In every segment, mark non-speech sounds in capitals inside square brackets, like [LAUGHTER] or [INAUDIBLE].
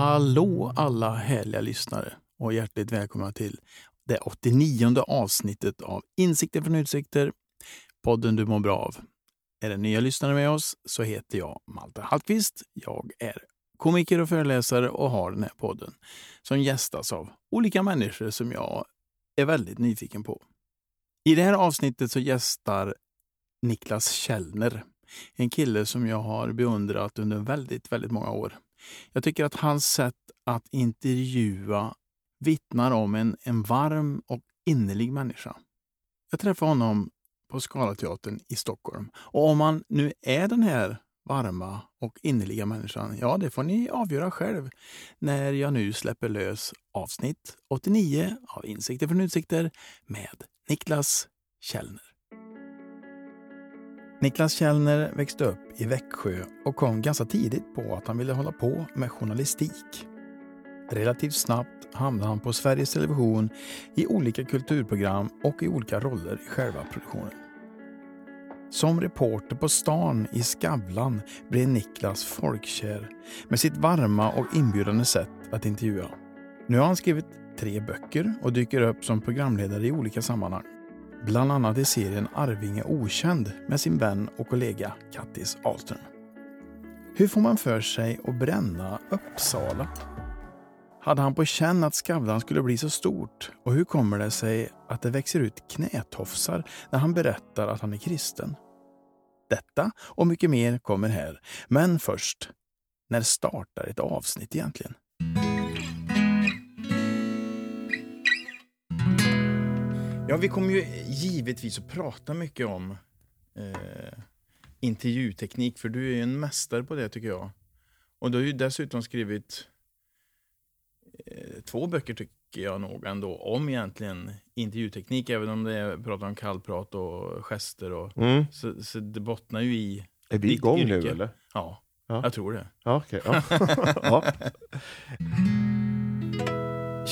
Hallå alla härliga lyssnare och hjärtligt välkomna till det 89 avsnittet av Insikter från utsikter, podden du mår bra av. Är det nya lyssnare med oss så heter jag Malte Hallqvist. Jag är komiker och föreläsare och har den här podden som gästas av olika människor som jag är väldigt nyfiken på. I det här avsnittet så gästar Niklas Källner, en kille som jag har beundrat under väldigt, väldigt många år. Jag tycker att hans sätt att intervjua vittnar om en, en varm och innerlig människa. Jag träffade honom på Scalateatern i Stockholm. Och om han nu är den här varma och innerliga människan, ja det får ni avgöra själv när jag nu släpper lös avsnitt 89 av Insikter från utsikter med Niklas Källner. Niklas Källner växte upp i Växjö och kom ganska tidigt på att han ville hålla på med journalistik. Relativt snabbt hamnade han på Sveriges Television i olika kulturprogram och i olika roller i själva produktionen. Som reporter på stan i Skavlan blev Niklas folkkär med sitt varma och inbjudande sätt att intervjua. Nu har han skrivit tre böcker och dyker upp som programledare i olika sammanhang. Bland annat i serien Arvinge Okänd med sin vän och kollega Kattis Ahlström. Hur får man för sig att bränna Uppsala? Hade han på känn att Skavlan skulle bli så stort? Och hur kommer det sig att det växer ut knätofsar när han berättar att han är kristen? Detta och mycket mer kommer här. Men först, när startar ett avsnitt egentligen? Ja, vi kommer ju givetvis att prata mycket om eh, intervjuteknik, för du är en mästare på det tycker jag. Och du har ju dessutom skrivit eh, två böcker tycker jag nog ändå om egentligen intervjuteknik, även om det är pratar om kallprat och gester. Och, Mm. så, så det bottnar ju i Är vi igång nu yrke. eller? Ja, Ja. jag tror det. Ja. Ja. [LAUGHS] ja. [LAUGHS]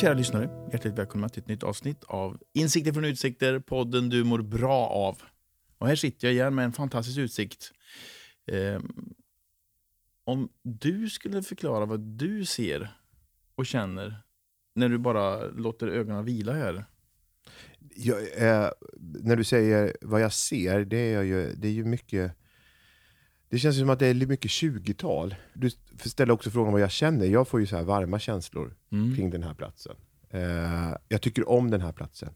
Kära lyssnare, hjärtligt välkomna till ett nytt avsnitt av Insikter från utsikter, podden du mår bra av. Och här sitter jag igen med en fantastisk utsikt. Eh, om du skulle förklara vad du ser och känner när du bara låter ögonen vila här. Jag, eh, när du säger vad jag ser, det är, ju, det är ju mycket... Det känns som att det är mycket 20-tal. Du ställer också frågan vad jag känner. Jag får ju så här varma känslor Mm. kring den här platsen. Eh, jag tycker om den här platsen.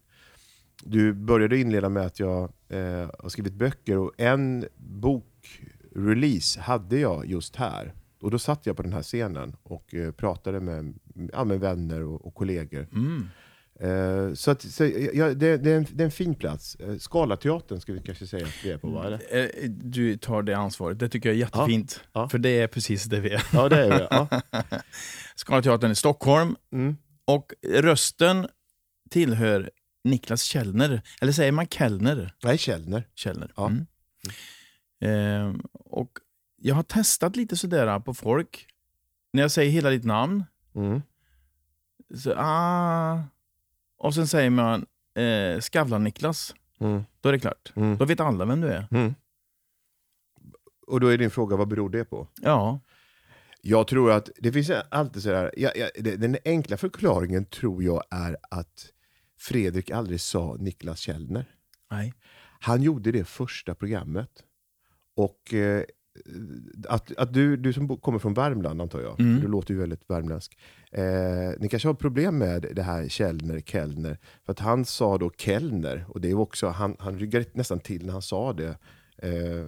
Du började inleda med att jag eh, har skrivit böcker och en bokrelease hade jag just här. Och då satt jag på den här scenen och eh, pratade med, ja, med vänner och, och kollegor. Mm. Eh, så att, så, ja, det, det, är en, det är en fin plats. Uh, Skalateatern ska vi kanske säga att vi är på, va? Eller? Eh, Du tar det ansvaret, det tycker jag är jättefint. Ja. För det är precis det vi är. Ja, det är det. Ja. [LAUGHS] Scalateatern i Stockholm, Mm. och rösten tillhör Niklas Källner. Eller säger man Kellner? Nej, Källner. Källner. Ja. Mm. Ehm, och jag har testat lite sådär på folk. När jag säger hela ditt namn, Mm. så ah. Och sen säger man eh, Skavlan-Niklas. Mm. Då är det klart. Mm. Då vet alla vem du är. Mm. Och då är din fråga, vad beror det på? Ja. Jag tror att det finns alltid sådär, ja, ja, det- den enkla förklaringen tror jag är att Fredrik aldrig sa Niklas Källner. Nej. Han gjorde det första programmet. Och eh, att, att du, du som kommer från Värmland antar jag, Mm. du låter ju väldigt värmländsk. Eh, ni kanske har problem med det här Källner, Kellner. För att han sa då Kellner, och det är också, han, han ryggade nästan till när han sa det. Eh,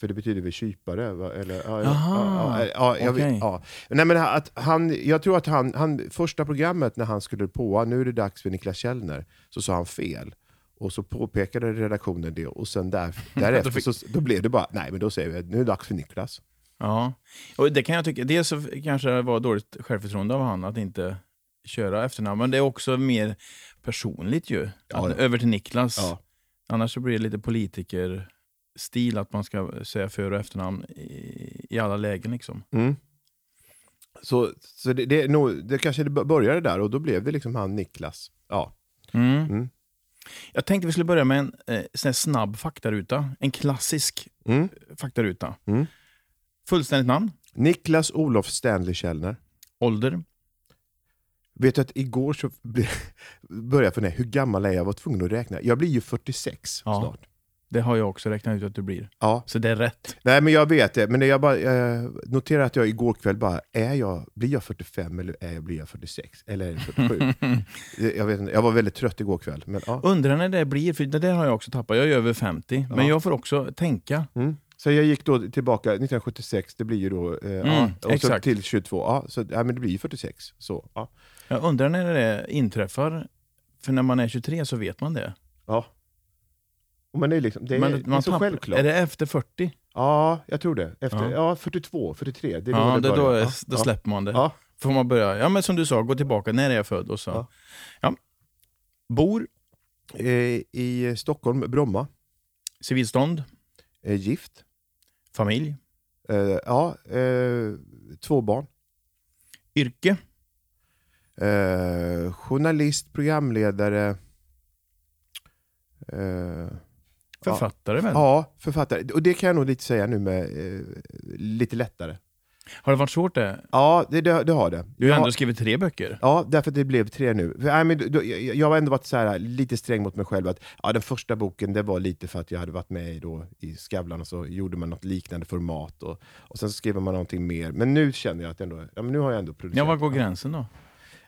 för det betyder väl kypare? Va? Eller, ja, ja, Aha, ja, ja, jag vet- okej. ja. Nej, men att han, jag tror att han, han, första programmet när han skulle på, nu är det dags för Niklas Källner, så sa han fel. Och så påpekade redaktionen det och sen där, [LAUGHS] därefter så, då blev det bara, nej men då säger vi nu är det dags för Niklas. Ja. Och det kan jag tycka, dels så kanske det var dåligt självförtroende av han att inte köra efternamn, men det är också mer personligt ju. Ja, ja. Över till Niklas. Ja. Annars så blir det lite politikerstil att man ska säga för och efternamn i, i alla lägen. Liksom. Mm. Så, så det, det, nog, det kanske det började där och då blev det liksom han Niklas. Ja. Mm. Mm. Jag tänkte vi skulle börja med en eh, sån här snabb faktaruta. En klassisk Mm. faktaruta. Mm. Fullständigt namn, Niklas Olof Stanley Källner. ålder, Vet du att igår så [LAUGHS] började jag fundera, hur gammal är jag? Jag var tvungen att räkna. Jag blir ju 46 Ja. snart. Det har jag också räknat ut att du blir. Ja. Så det är rätt. Nej men jag vet det, men jag bara eh, noterar att jag igår kväll bara, är jag, blir jag 45 eller är jag, blir jag 46? Eller är det 47? Det- [LAUGHS] jag, vet inte, jag var väldigt trött igår kväll. Men, ja. Undrar när det blir, för det där har jag också tappat. Jag är över 50, men Ja. jag får också tänka. mm. Så jag gick då tillbaka, 1976, det blir ju då, eh, ja, och så till 22, ja, så, ja, men det blir ju 46. Så, ja. Jag undrar när det inträffar. För när man är 23 så vet man det. ja. Och man är liksom, det är, Men det är man så tappar- självklart. Är det efter 40? Ja, jag tror det. Efter, Ja. ja. 42, 43. Det är Ja, då det, det då, är, Ja, då ja. släpper man det. Ja. Får man börja, ja men som du sa, gå tillbaka. När är jag född? Och så. Ja. Ja. Bor, Eh, I Stockholm, Bromma, civilstånd, eh, gift. familj, Eh, ja, eh, två barn. yrke, Eh, journalist, programledare. Författare väl? ja, författare. Och det kan jag nog lite säga nu med eh, lite lättare. Har det varit svårt det? Ja, det, det, det har det. Du har ändå skrivit tre böcker. Ja, därför att det blev tre nu. För, nej, men, då, jag, jag har ändå varit så här, lite sträng mot mig själv. att ja, Den första boken det var lite för att jag hade varit med då, i Skavlan och så gjorde man något liknande format. Och, och sen så skrev man någonting mer. Men nu känner jag att ändå, ja, men nu har jag ändå producerat. Ja, var går gränsen då?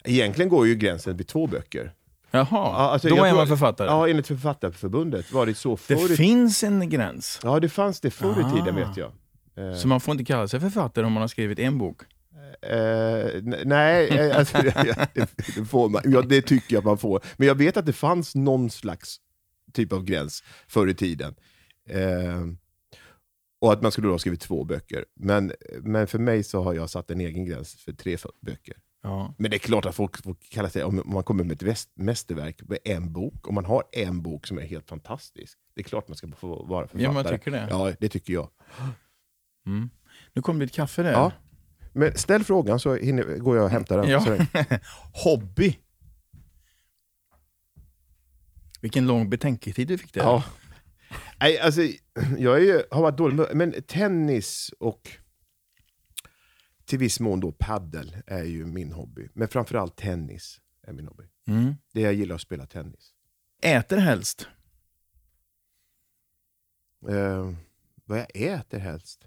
Egentligen går ju gränsen vid två böcker. Jaha, alltså, då är tror- man författare. Ja, enligt Författarförbundet var det så det förr i finns en gräns. Ja, det fanns det förr i tiden Ah. vet jag. Eh, Så man får inte kalla sig författare om man har skrivit en bok. n- nej, eh, [LAUGHS] alltså, [LAUGHS] det, det, får man, ja, det tycker jag att man får. Men jag vet att det fanns någon slags typ av gräns förr i tiden. Eh, och att man skulle då ha skrivit två böcker. Men, men för mig så har jag satt en egen gräns för tre böcker. Ja. Men det är klart att folk får kalla sig, om man kommer med ett mästerverk med en bok, om man har en bok som är helt fantastisk, det är klart man ska få vara författare. ja, man tycker det. Ja, det tycker jag. Mm. Nu kommer det ett kaffe där. Ja. Men ställ frågan så hinner, går jag och hämtar den. Ja. [LAUGHS] Hobby. Vilken lång betänketid du fick där. ja. Nej, alltså, jag är ju, har varit dålig men tennis och till viss mån då paddel är ju min hobby. Men framförallt tennis är min hobby. Mm. Det jag gillar att spela tennis. Äter helst. Eh, vad jag äter helst?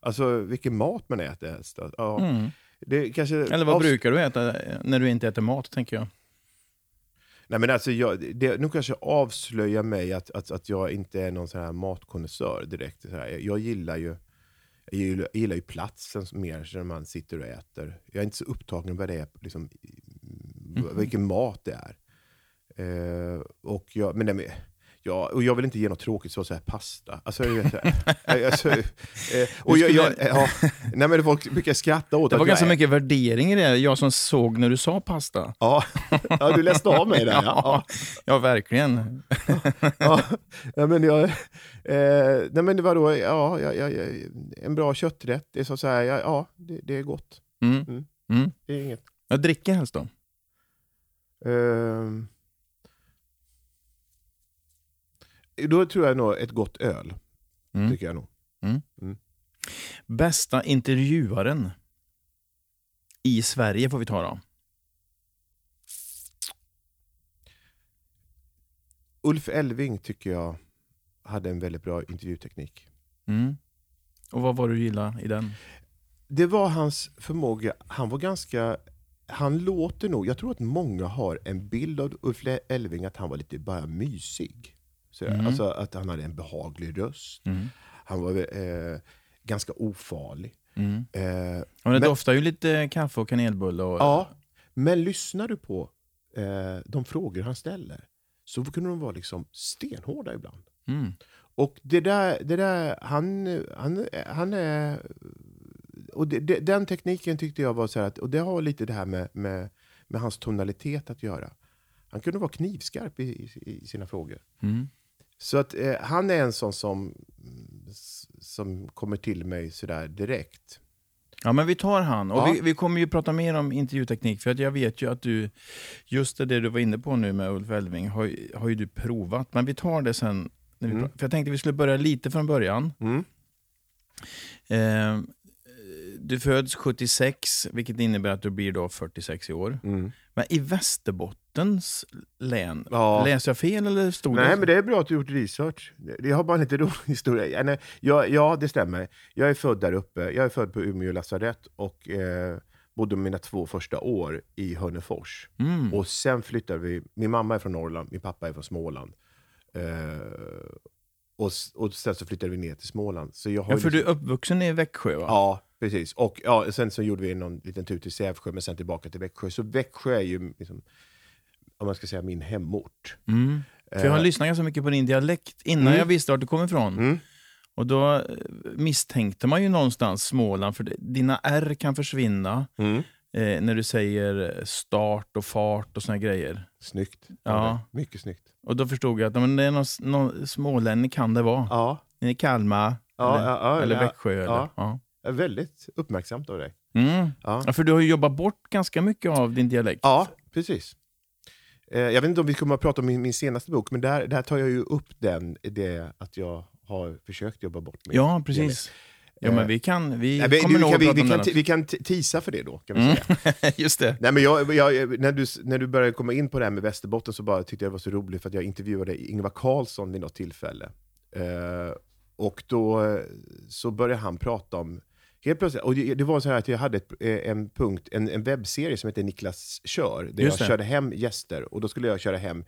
Alltså vilken mat man äter helst. Ja, Mm. det kanske, Eller vad avs- brukar du äta när du inte äter mat, tänker jag. Nej, men alltså, jag, det, nu kanske jag avslöjar mig att, att, att jag inte är någon sån här matkonnässör direkt. Så här. Jag gillar ju jag gillar, jag gillar ju platsen mer när man sitter och äter. Jag är inte så upptagen vad det är, liksom, Mhm. vilken mat det är. Eh, och jag, men nej, men, ja, och jag vill inte ge något tråkigt så, så här pasta. Alltså, jag vet, [LAUGHS] alltså, eh, och jag, jag, ja, nej, men folk brukar skratta åt Det att var jag ganska är- mycket värdering i det, jag som såg när du sa pasta. Ja, ja, du läste av mig där. [LAUGHS] Ja. Ja. ja verkligen. [LAUGHS] ja, ja, men jag, eh, nej men det var då, ja, ja, ja, ja, en bra kötträtt. Det är så, så här, ja, det, det är gott. Mm. Mm. Mm. Det är inget. Jag dricker helst då. Ehm, då tror jag nog ett gott öl, Mm. tycker jag nog. Bästa intervjuaren i Sverige får vi ta då. Ulf Elving tycker jag hade en väldigt bra intervjuteknik. Mm. Och vad var det du gillade i den? Det var hans förmåga, han var ganska, han låter nog, jag tror att många har en bild av Ulf Elving att han var lite bara mysig. Så, Mm. Alltså att han hade en behaglig röst. Mm. Han var eh, ganska ofarlig. Mm. Eh, Ja, det Men- doftar ju lite kaffe och kanelbulle. Och, ja, men lyssnar du på eh, de frågor han ställer så kunde de vara liksom stenhårda ibland. Mm. Och det där, det där han, han, han är... Och det, det, den tekniken tyckte jag var så att, och det har lite det här med, med, med hans tonalitet att göra. Han kunde vara knivskarp i, i, i sina frågor. Mm. Så att eh, han är en sån som, som kommer till mig sådär direkt. Ja, men vi tar han. Och Ja. vi, vi kommer ju prata mer om intervjuteknik, för att jag vet ju att du, just det du var inne på nu med Ulf Elving, har, har ju du provat. Men vi tar det sen. Mm. För jag tänkte vi skulle börja lite från början. Mm. Eh, du föds 76, vilket innebär att du blir då 46 i år. Mm. Men i Västerbottens län, Ja. läser jag fel eller stod Nej, det? men det är bra att du gjort research. Jag har bara en lite [LAUGHS] rolig historia. Ja, nej, ja, ja, det stämmer. Jag är född där uppe. Jag är född på Umeå lasarett och eh, bodde mina två första år i Hörnefors. Mm. Och sen flyttade vi, min mamma är från Norrland, min pappa är från Småland. Eh, och, och sen så flyttade vi ner till Småland. Så jag har Ja, för du liksom- är uppvuxen i Växjö va? Ja, precis. Och ja, sen så gjorde vi någon liten tur till Sävsjö, men sen tillbaka till Växjö. Så Växjö är ju, liksom, om man ska säga, min hemort. Mm. För jag har Eh, lyssnat ganska mycket på din dialekt innan Mm. jag visste vart du kom ifrån. Mm. Och då eh, misstänkte man ju någonstans Småland, för dina R kan försvinna Mm. eh, när du säger start och fart och såna grejer. Snyggt. Ja. Mycket snyggt. Och då förstod jag att men det är någon, någon smålänning kan det vara. Ja, I Kalmar, Ja, eller, ja, ja, eller. Växjö. Eller, Ja. är väldigt uppmärksamt av dig. Mm. Ja, för du har ju jobbat bort ganska mycket av din dialekt. ja precis. Eh, jag vet inte om vi kommer att prata om min, min senaste bok, men där, där tar jag ju upp den, det att jag har försökt jobba bort min Ja, precis. Ja, men vi kan, vi Nej, vi, kommer vi, nog vi, vi, om kan, vi kan ti- tisa för det då, kan vi Mm. säga. [LAUGHS] Just det. Nej, men jag, jag, när, du, när du började komma in på det här med Västerbotten så bara tyckte jag det var så roligt för att jag intervjuade Ingvar Carlsson vid något tillfälle. Eh, och då eh, så började han prata om, helt plötsligt, och det, det var så här att jag hade ett, eh, en punkt, en, en webbserie som heter Niklas kör, där Just jag det. körde hem gäster och då skulle jag köra hem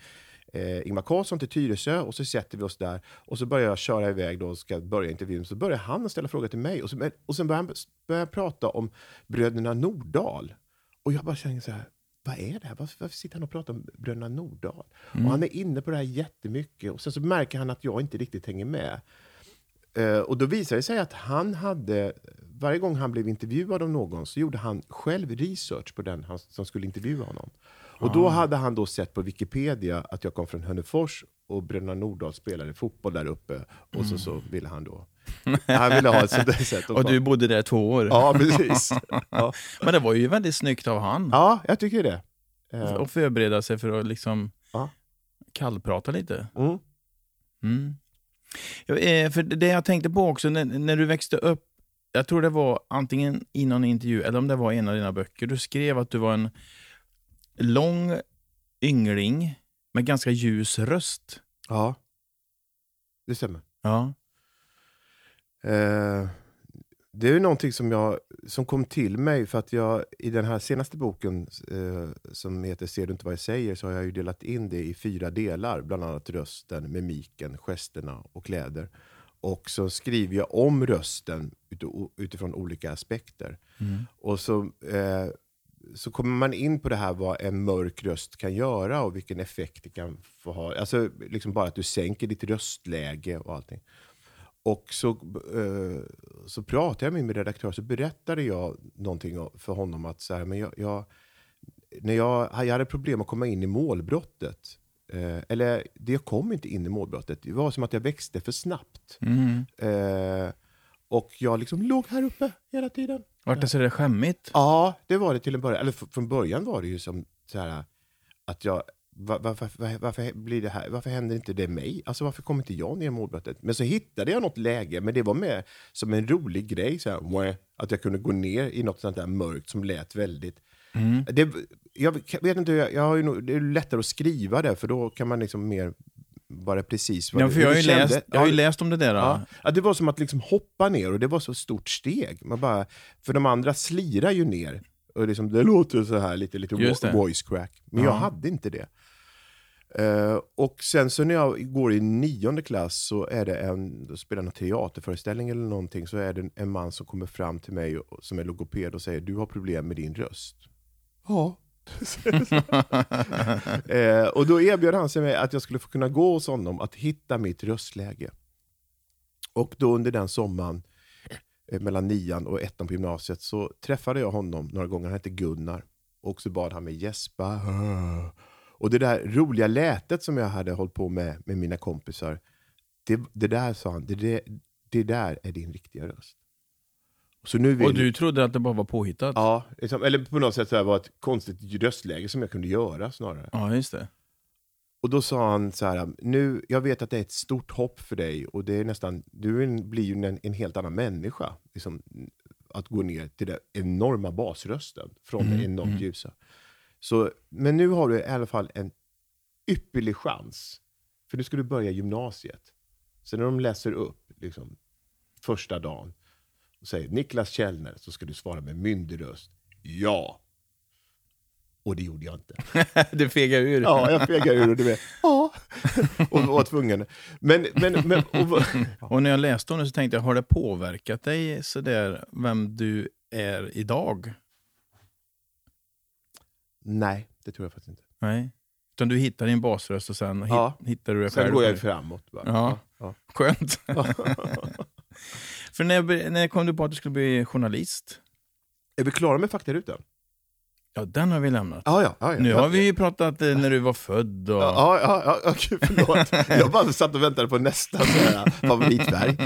eh, Ingvar Carlsson till Tyresö och så sätter vi oss där och så börjar jag köra iväg då och ska börja intervjun. Så börjar han ställa frågor till mig och, så, och sen börjar han börjar prata om bröderna Nordahl. Och jag bara känner så här, vad är det här? Varför, varför sitter han och pratar om bröderna Nordahl? Och han är inne på det här jättemycket och sen så märker han att jag inte riktigt hänger med. Eh, och då visade det sig att han hade, varje gång han blev intervjuad av någon så gjorde han själv research på den som skulle intervjua honom. Och då hade han då sett på Wikipedia att jag kom från Hörnefors och Bröderna Nordahl spelade fotboll där uppe. Och så, så ville han då, [LAUGHS] han ville ha ett sånt där sätt. Och du bodde där två år. Ja, precis. Ja. [LAUGHS] Men det var ju väldigt snyggt av han. ja, jag tycker det. Eh, Och förbereda sig för att liksom Ja. kallprata lite. Mm. Mm. Ja, eh, för det jag tänkte på också, när, när du växte upp, jag tror det var antingen i någon intervju eller om det var i en av dina böcker, du skrev att du var en lång yngling med ganska ljus röst. Ja, det stämmer. Ja. Eh, det är någonting som, jag, som kom till mig för att jag i den här senaste boken eh, som heter Ser du inte vad jag säger så har jag ju delat in det i fyra delar. Bland annat rösten, mimiken, gesterna och kläder. Och så skriver jag om rösten ut- utifrån olika aspekter. Mm. Och så, eh, så kommer man in på det här vad en mörk röst kan göra och vilken effekt det kan få ha. Alltså liksom bara att du sänker ditt röstläge och allting. Och så, eh, så pratade jag med min redaktör så berättade jag någonting för honom att så här, men jag, jag, när jag, jag hade problem att komma in i målbrottet. Eh, eller det kom inte in i målbrottet. Det var som att jag växte för snabbt. Mm. Eh, och jag liksom låg här uppe hela tiden. Vart det sådär skämmigt? Ja, det var det till en början. Eller från början var det ju som så här att jag va- varför, varför, varför blir det här? Varför händer inte det mig? Alltså varför kommer inte jag ner i målbrottet? Men så hittade jag något läge, men det var med som en rolig grej, så här, att jag kunde gå ner i något sånt där mörkt som lät väldigt... Mm. Det, jag vet inte, jag, jag har ju nog, det är lättare att skriva det, för då kan man liksom mer vara precis vad Ja, för jag har, ju läst, jag har ju läst om det där. Ja. Ja, det var som att liksom hoppa ner och det var så stort steg. Man bara, för de andra slirar ju ner. Och liksom, det låter så här lite, lite voice crack. Men jag Ja. hade inte det. Eh, och sen så när jag går i nionde klass så är det en, då spelar någon teaterföreställning eller någonting, så är det en man som kommer fram till mig och, som är logoped och säger du har problem med din röst. Ja. [LAUGHS] eh, och då erbjöd han sig mig att jag skulle få kunna gå hos honom att hitta mitt röstläge. Och då under den sommaren, eh, mellan nian och ettan på gymnasiet, så träffade jag honom några gånger. Han hette Gunnar. Och så bad han mig gäspa. Och det där roliga lätet som jag hade hållit på med med mina kompisar, det, det där sa han, det, det, det där är din riktiga röst. Så nu vill, Och du trodde att det bara var påhittat? Ja, liksom, eller på något sätt så här var ett konstigt röstläge som jag kunde göra snarare. Ja, just det. Och då sa han så här, nu, jag vet att det är ett stort hopp för dig och det är nästan, du en- blir ju en, en helt annan människa. Liksom, att gå ner till den enorma basrösten från Mm, det enormt mm. ljusa. Så, men nu har du i alla fall en ypperlig chans. För nu ska du börja gymnasiet. Så när de läser upp liksom, första dagen och säger Niklas Källner så ska du svara med myndig röst. Ja. Och det gjorde jag inte. [LAUGHS] du fegar ur. Ja, jag fegade ur och du vet, ja. Och var [LAUGHS] tvungen. Men, men, men och, Och när jag läste om det så tänkte jag, har det påverkat dig sådär vem du är idag? Nej, det tror jag faktiskt inte. Nej. Utan du hittar din basröst och sen Ja. hit, hittar du det själv. Sen går jag framåt bara. Ja. Ja. Skönt. [LAUGHS] [LAUGHS] För när, när kom du på att du skulle bli journalist? Är vi klara med faktarutan? Ja, den har vi lämnat. Ja, ja. ja, ja. Nu har vi ju pratat eh, när du var född och... Ja, ja, ja, ja okej, förlåt. [LAUGHS] Jag bara satt och väntade på nästa favoritfärg.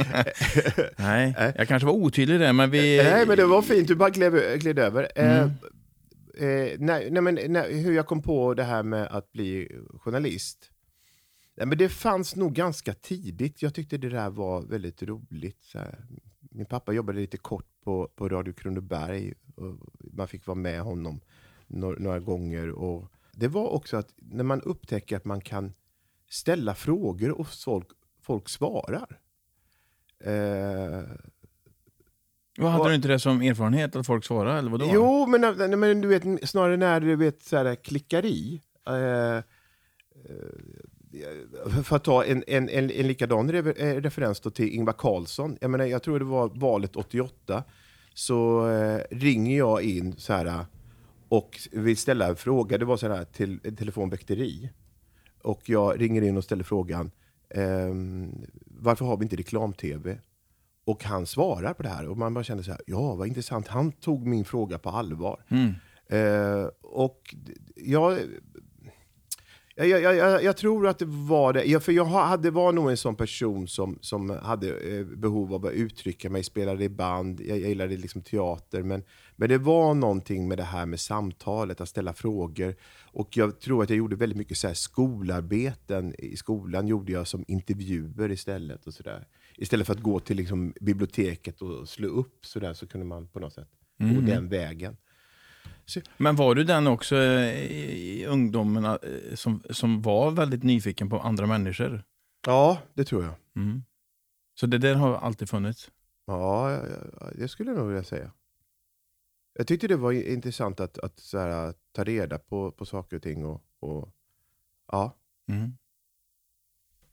Nej, Nej. jag kanske var otydlig där, men vi... Nej, men det var fint. Du bara gled, gled över. Mm. Eh, eh, nej, nej, men nej, hur jag kom på det här med att bli journalist. Nej, men det fanns nog ganska tidigt. Jag tyckte det där var väldigt roligt. Så här. Min pappa jobbade lite kort på, på Radio Kronoberg. Och man fick vara med honom några, några gånger. Och det var också att när man upptäcker att man kan ställa frågor och folk, folk svarar. Eh, vad hade Och- du inte det som erfarenhet att folk svarade, eller vadå? Jo, men, men du vet, snarare när du vet, så här, klickar i. Eh, eh, för att ta en, en, en, en likadan eh, referens till Ingvar Carlsson. Jag, menar, jag tror det var valet 88. Så eh, ringer jag in så här och vill ställa en fråga. Det var så här till telefonväkteri. Och jag ringer in och ställer frågan. ehm, varför har vi inte reklam-tv? Och han svarar på det här och man bara känner så här, ja vad intressant, han tog min fråga på allvar. Mm. Eh, och jag, jag, jag, jag, jag tror att det var det, ja, för jag ha- hade, var nog en sån person som, som hade eh, behov av att uttrycka mig, spelade i band, jag, jag gillade liksom teater, men, men det var någonting med det här med samtalet, att ställa frågor. Och jag tror att jag gjorde väldigt mycket så här skolarbeten i skolan, gjorde jag som intervjuer istället. och så där. Istället för att gå till liksom biblioteket och slå upp så där, så kunde man på något sätt gå Mm. den vägen. Men var du den också eh, i ungdomen eh, som, som var väldigt nyfiken på andra människor? Ja, det tror jag. Mm. Så det där har alltid funnits? Ja, det skulle jag nog vilja säga. Jag tyckte det var intressant att, att så här, ta reda på, på saker och ting. Och, och, ja. Mm.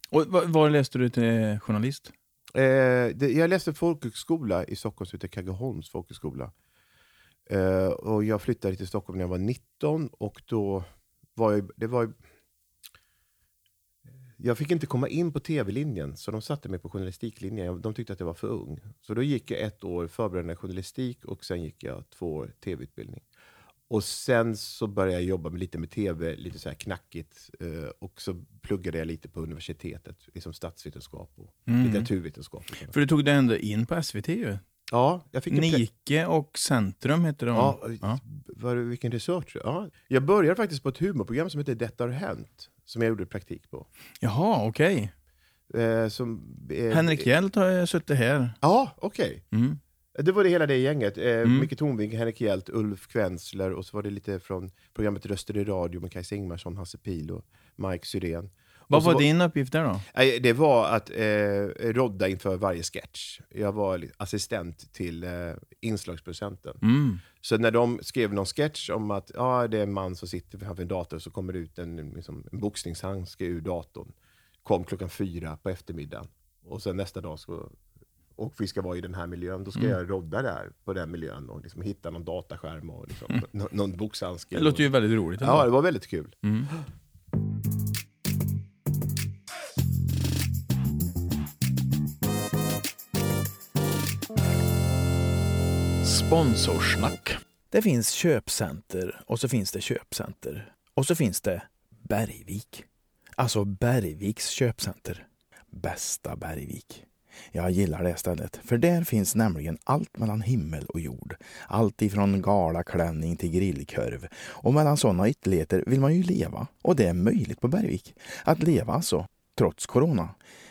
Och var, var läste du till journalist? Eh, det, jag läste folkhögskola i Stockholm, som heter Kaggeholms folkhögskola. Eh, och jag flyttade till Stockholm när jag var 19 och då var jag, det var jag fick inte komma in på tv-linjen, så de satte mig på journalistiklinjen. De tyckte att jag var för ung. Så då gick jag ett år förberedande journalistik och sen gick jag två år tv-utbildning. Och sen så började jag jobba med lite med tv, lite så här knackigt. eh, Och så pluggade jag lite på universitetet, liksom statsvetenskap och Mm. litteraturvetenskap. och. För du tog dig ändå in på SVT ju. Ja, jag fick Nike och Centrum heter de. Ja, Ja. Var, vilken research. Ja. Jag började faktiskt på ett humorprogram som heter Detta har hänt, som jag gjorde praktik på. Jaha, okej. Eh, som, eh, Henrik Hjelt har suttit här. Ja, okej. Mm. Det var det hela det gänget. Eh, Mm. Micke Tornving, Henrik Hjelt, Ulf Kvensler och så var det lite från programmet Röster i radio med Kajsa Ingmarsson, Hasse Pil och Mike Syrén. Vad så var din uppgift där då? Det var att eh, rodda inför varje sketch. Jag var assistent till eh, inslagsprocenten. Mm. Så när de skrev någon sketch om att ja, det är en man som sitter framför en dator så kommer det ut en, liksom, en boxningshandske ur datorn. Kom klockan fyra på eftermiddagen. Och sen nästa dag så och vi ska vara i den här miljön, då ska Mm. jag rodda där på den miljön och liksom hitta någon dataskärm och liksom, nå- någon boxhandske. Det låter ju väldigt roligt. ändå. Ja, det var väldigt kul. Mm. Sponsorsnack. Det finns köpcenter och så finns det köpcenter. Och så finns det Bergvik. Alltså Bergviks köpcenter. Bästa Bergvik. Jag gillar det stället, för där finns nämligen allt mellan himmel och jord. Allt ifrån galaklänning till grillkorv. Och mellan sådana ytterligheter vill man ju leva. Och det är möjligt på Bergvik. Att leva alltså, trots corona.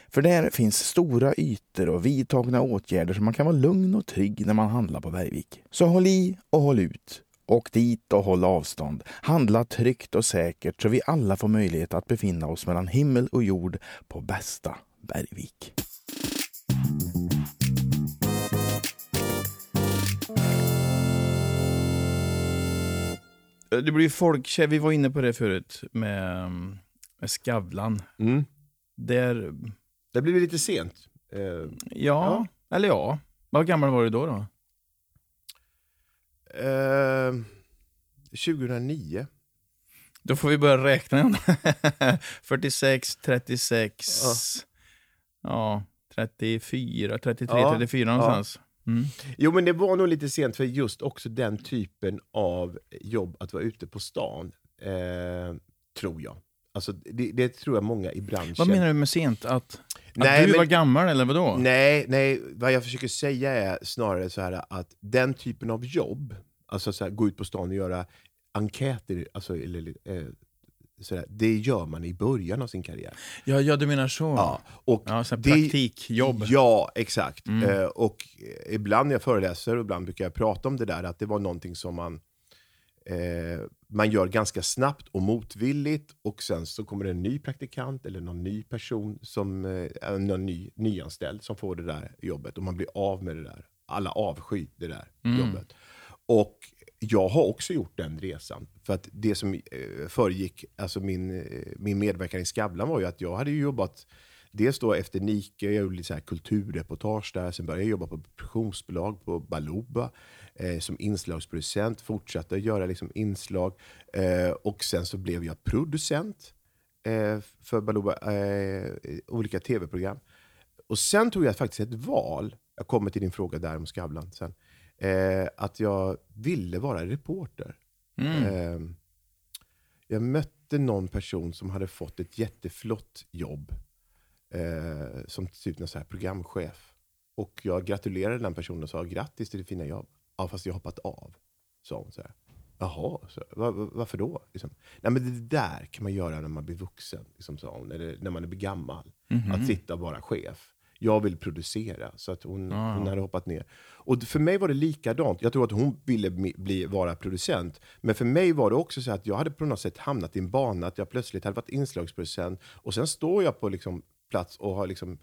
För där finns stora ytor och vidtagna åtgärder så man kan vara lugn och trygg när man handlar på Bergvik. Så håll i och håll ut. Åk dit och håll avstånd. Handla tryggt och säkert så vi alla får möjlighet att befinna oss mellan himmel och jord på bästa Bergvik. Det blir folkkär, vi var inne på det förut med, med Skavlan. Mm. Där, Det blev lite sent. Eh, ja, Ja. eller ja. Vad gammal var du då? då? eh, 2009. Då får vi börja räkna igen. [LAUGHS] 46, 36, ja. 34, 33, Ja, 34 ja. Mm. Jo, men det var nog lite sent för just också den typen av jobb, att vara ute på stan, eh, tror jag. Alltså, det, det tror jag många i branschen... Vad menar du med sent? Att, Nej, att du men- var gammal eller vadå? Nej, nej, vad jag försöker säga är snarare så här att den typen av jobb, alltså så här, gå ut på stan och göra enkäter, alltså, eller, eh, så där, det gör man i början av sin karriär. Ja, ja, du menar så. Ja, och Ja, det- praktikjobb. Ja, exakt. Mm. Eh, och eh, ibland när jag föreläser, och ibland brukar jag prata om det där, att det var någonting som man, eh, man gör ganska snabbt och motvilligt och sen så kommer det en ny praktikant eller någon ny person, som, eh, är någon ny, nyanställd som får det där jobbet och man blir av med det där. Alla avskyr det där Mm. jobbet. Och jag har också gjort den resan. För att det som eh, föregick alltså min, eh, min medverkan i Skavlan var ju att jag hade ju jobbat Dels då efter Nike, jag gjorde lite så här kulturreportage där. Sen började jag jobba på produktionsbolag på Baluba eh, som inslagsproducent. Fortsatte att göra liksom inslag. Eh, och sen så blev jag producent eh, för Baluba, eh, olika tv-program. Och sen tog jag faktiskt ett val. Jag kommer till din fråga där om Skavlan sen. Eh, att jag ville vara reporter. Mm. Eh, jag mötte någon person som hade fått ett jätteflott jobb. Eh, som typ någon så här programchef. Och jag gratulerade den personen och sa grattis till det fina jobb. Ja, fast jag hoppat av. Sa hon så här. Jaha, så, va- va- varför då? Liksom. Nej, men det där kan man göra när man blir vuxen, liksom, sa hon. Eller när man blir gammal. Mhm. Att sitta och vara chef. Jag vill producera. Så att hon, Ah. hon hade hoppat ner. Och för mig var det likadant. Jag tror att hon ville bli, vara producent. Men för mig var det också så att jag hade på något sätt hamnat i en bana att jag plötsligt hade varit inslagsproducent. Och sen står jag på liksom plats och har liksom,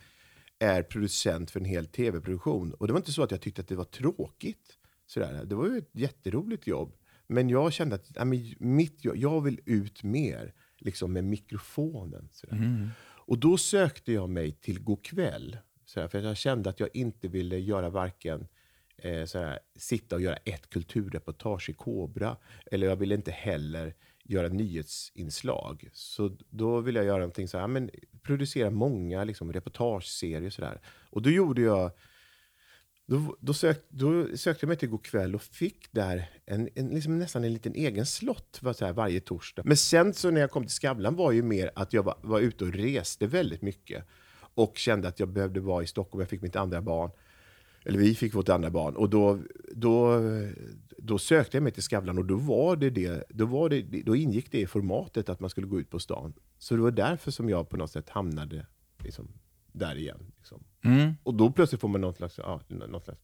är producent för en hel tv-produktion. Och det var inte så att jag tyckte att det var tråkigt. Sådär. Det var ju ett jätteroligt jobb. Men jag kände att ja, men mitt jag vill ut mer liksom med mikrofonen. Sådär. Mm. Och då sökte jag mig till Go'kväll. Sådär, för jag kände att jag inte ville göra varken eh, sådär, sitta och göra ett kulturreportage i Kobra. Eller jag ville inte heller göra nyhetsinslag. Så då ville jag göra någonting så här, men producera många liksom, reportageserier och sådär. Och då gjorde jag då, då, sök, då sökte jag mig till Go'kväll och fick där en, en, liksom nästan en liten egen slott var så här, varje torsdag. Men sen så när jag kom till Skavlan var ju mer att jag var, var ute och reste väldigt mycket. Och kände att jag behövde vara i Stockholm. Jag fick mitt andra barn. Eller vi fick vårt andra barn. Och då, då, då sökte jag mig till Skavlan och då, var det det, då, var det, då ingick det i formatet att man skulle gå ut på stan. Så det var därför som jag på något sätt hamnade liksom, där igen. Liksom. Mm. Och då plötsligt får man något slags, ja, något slags,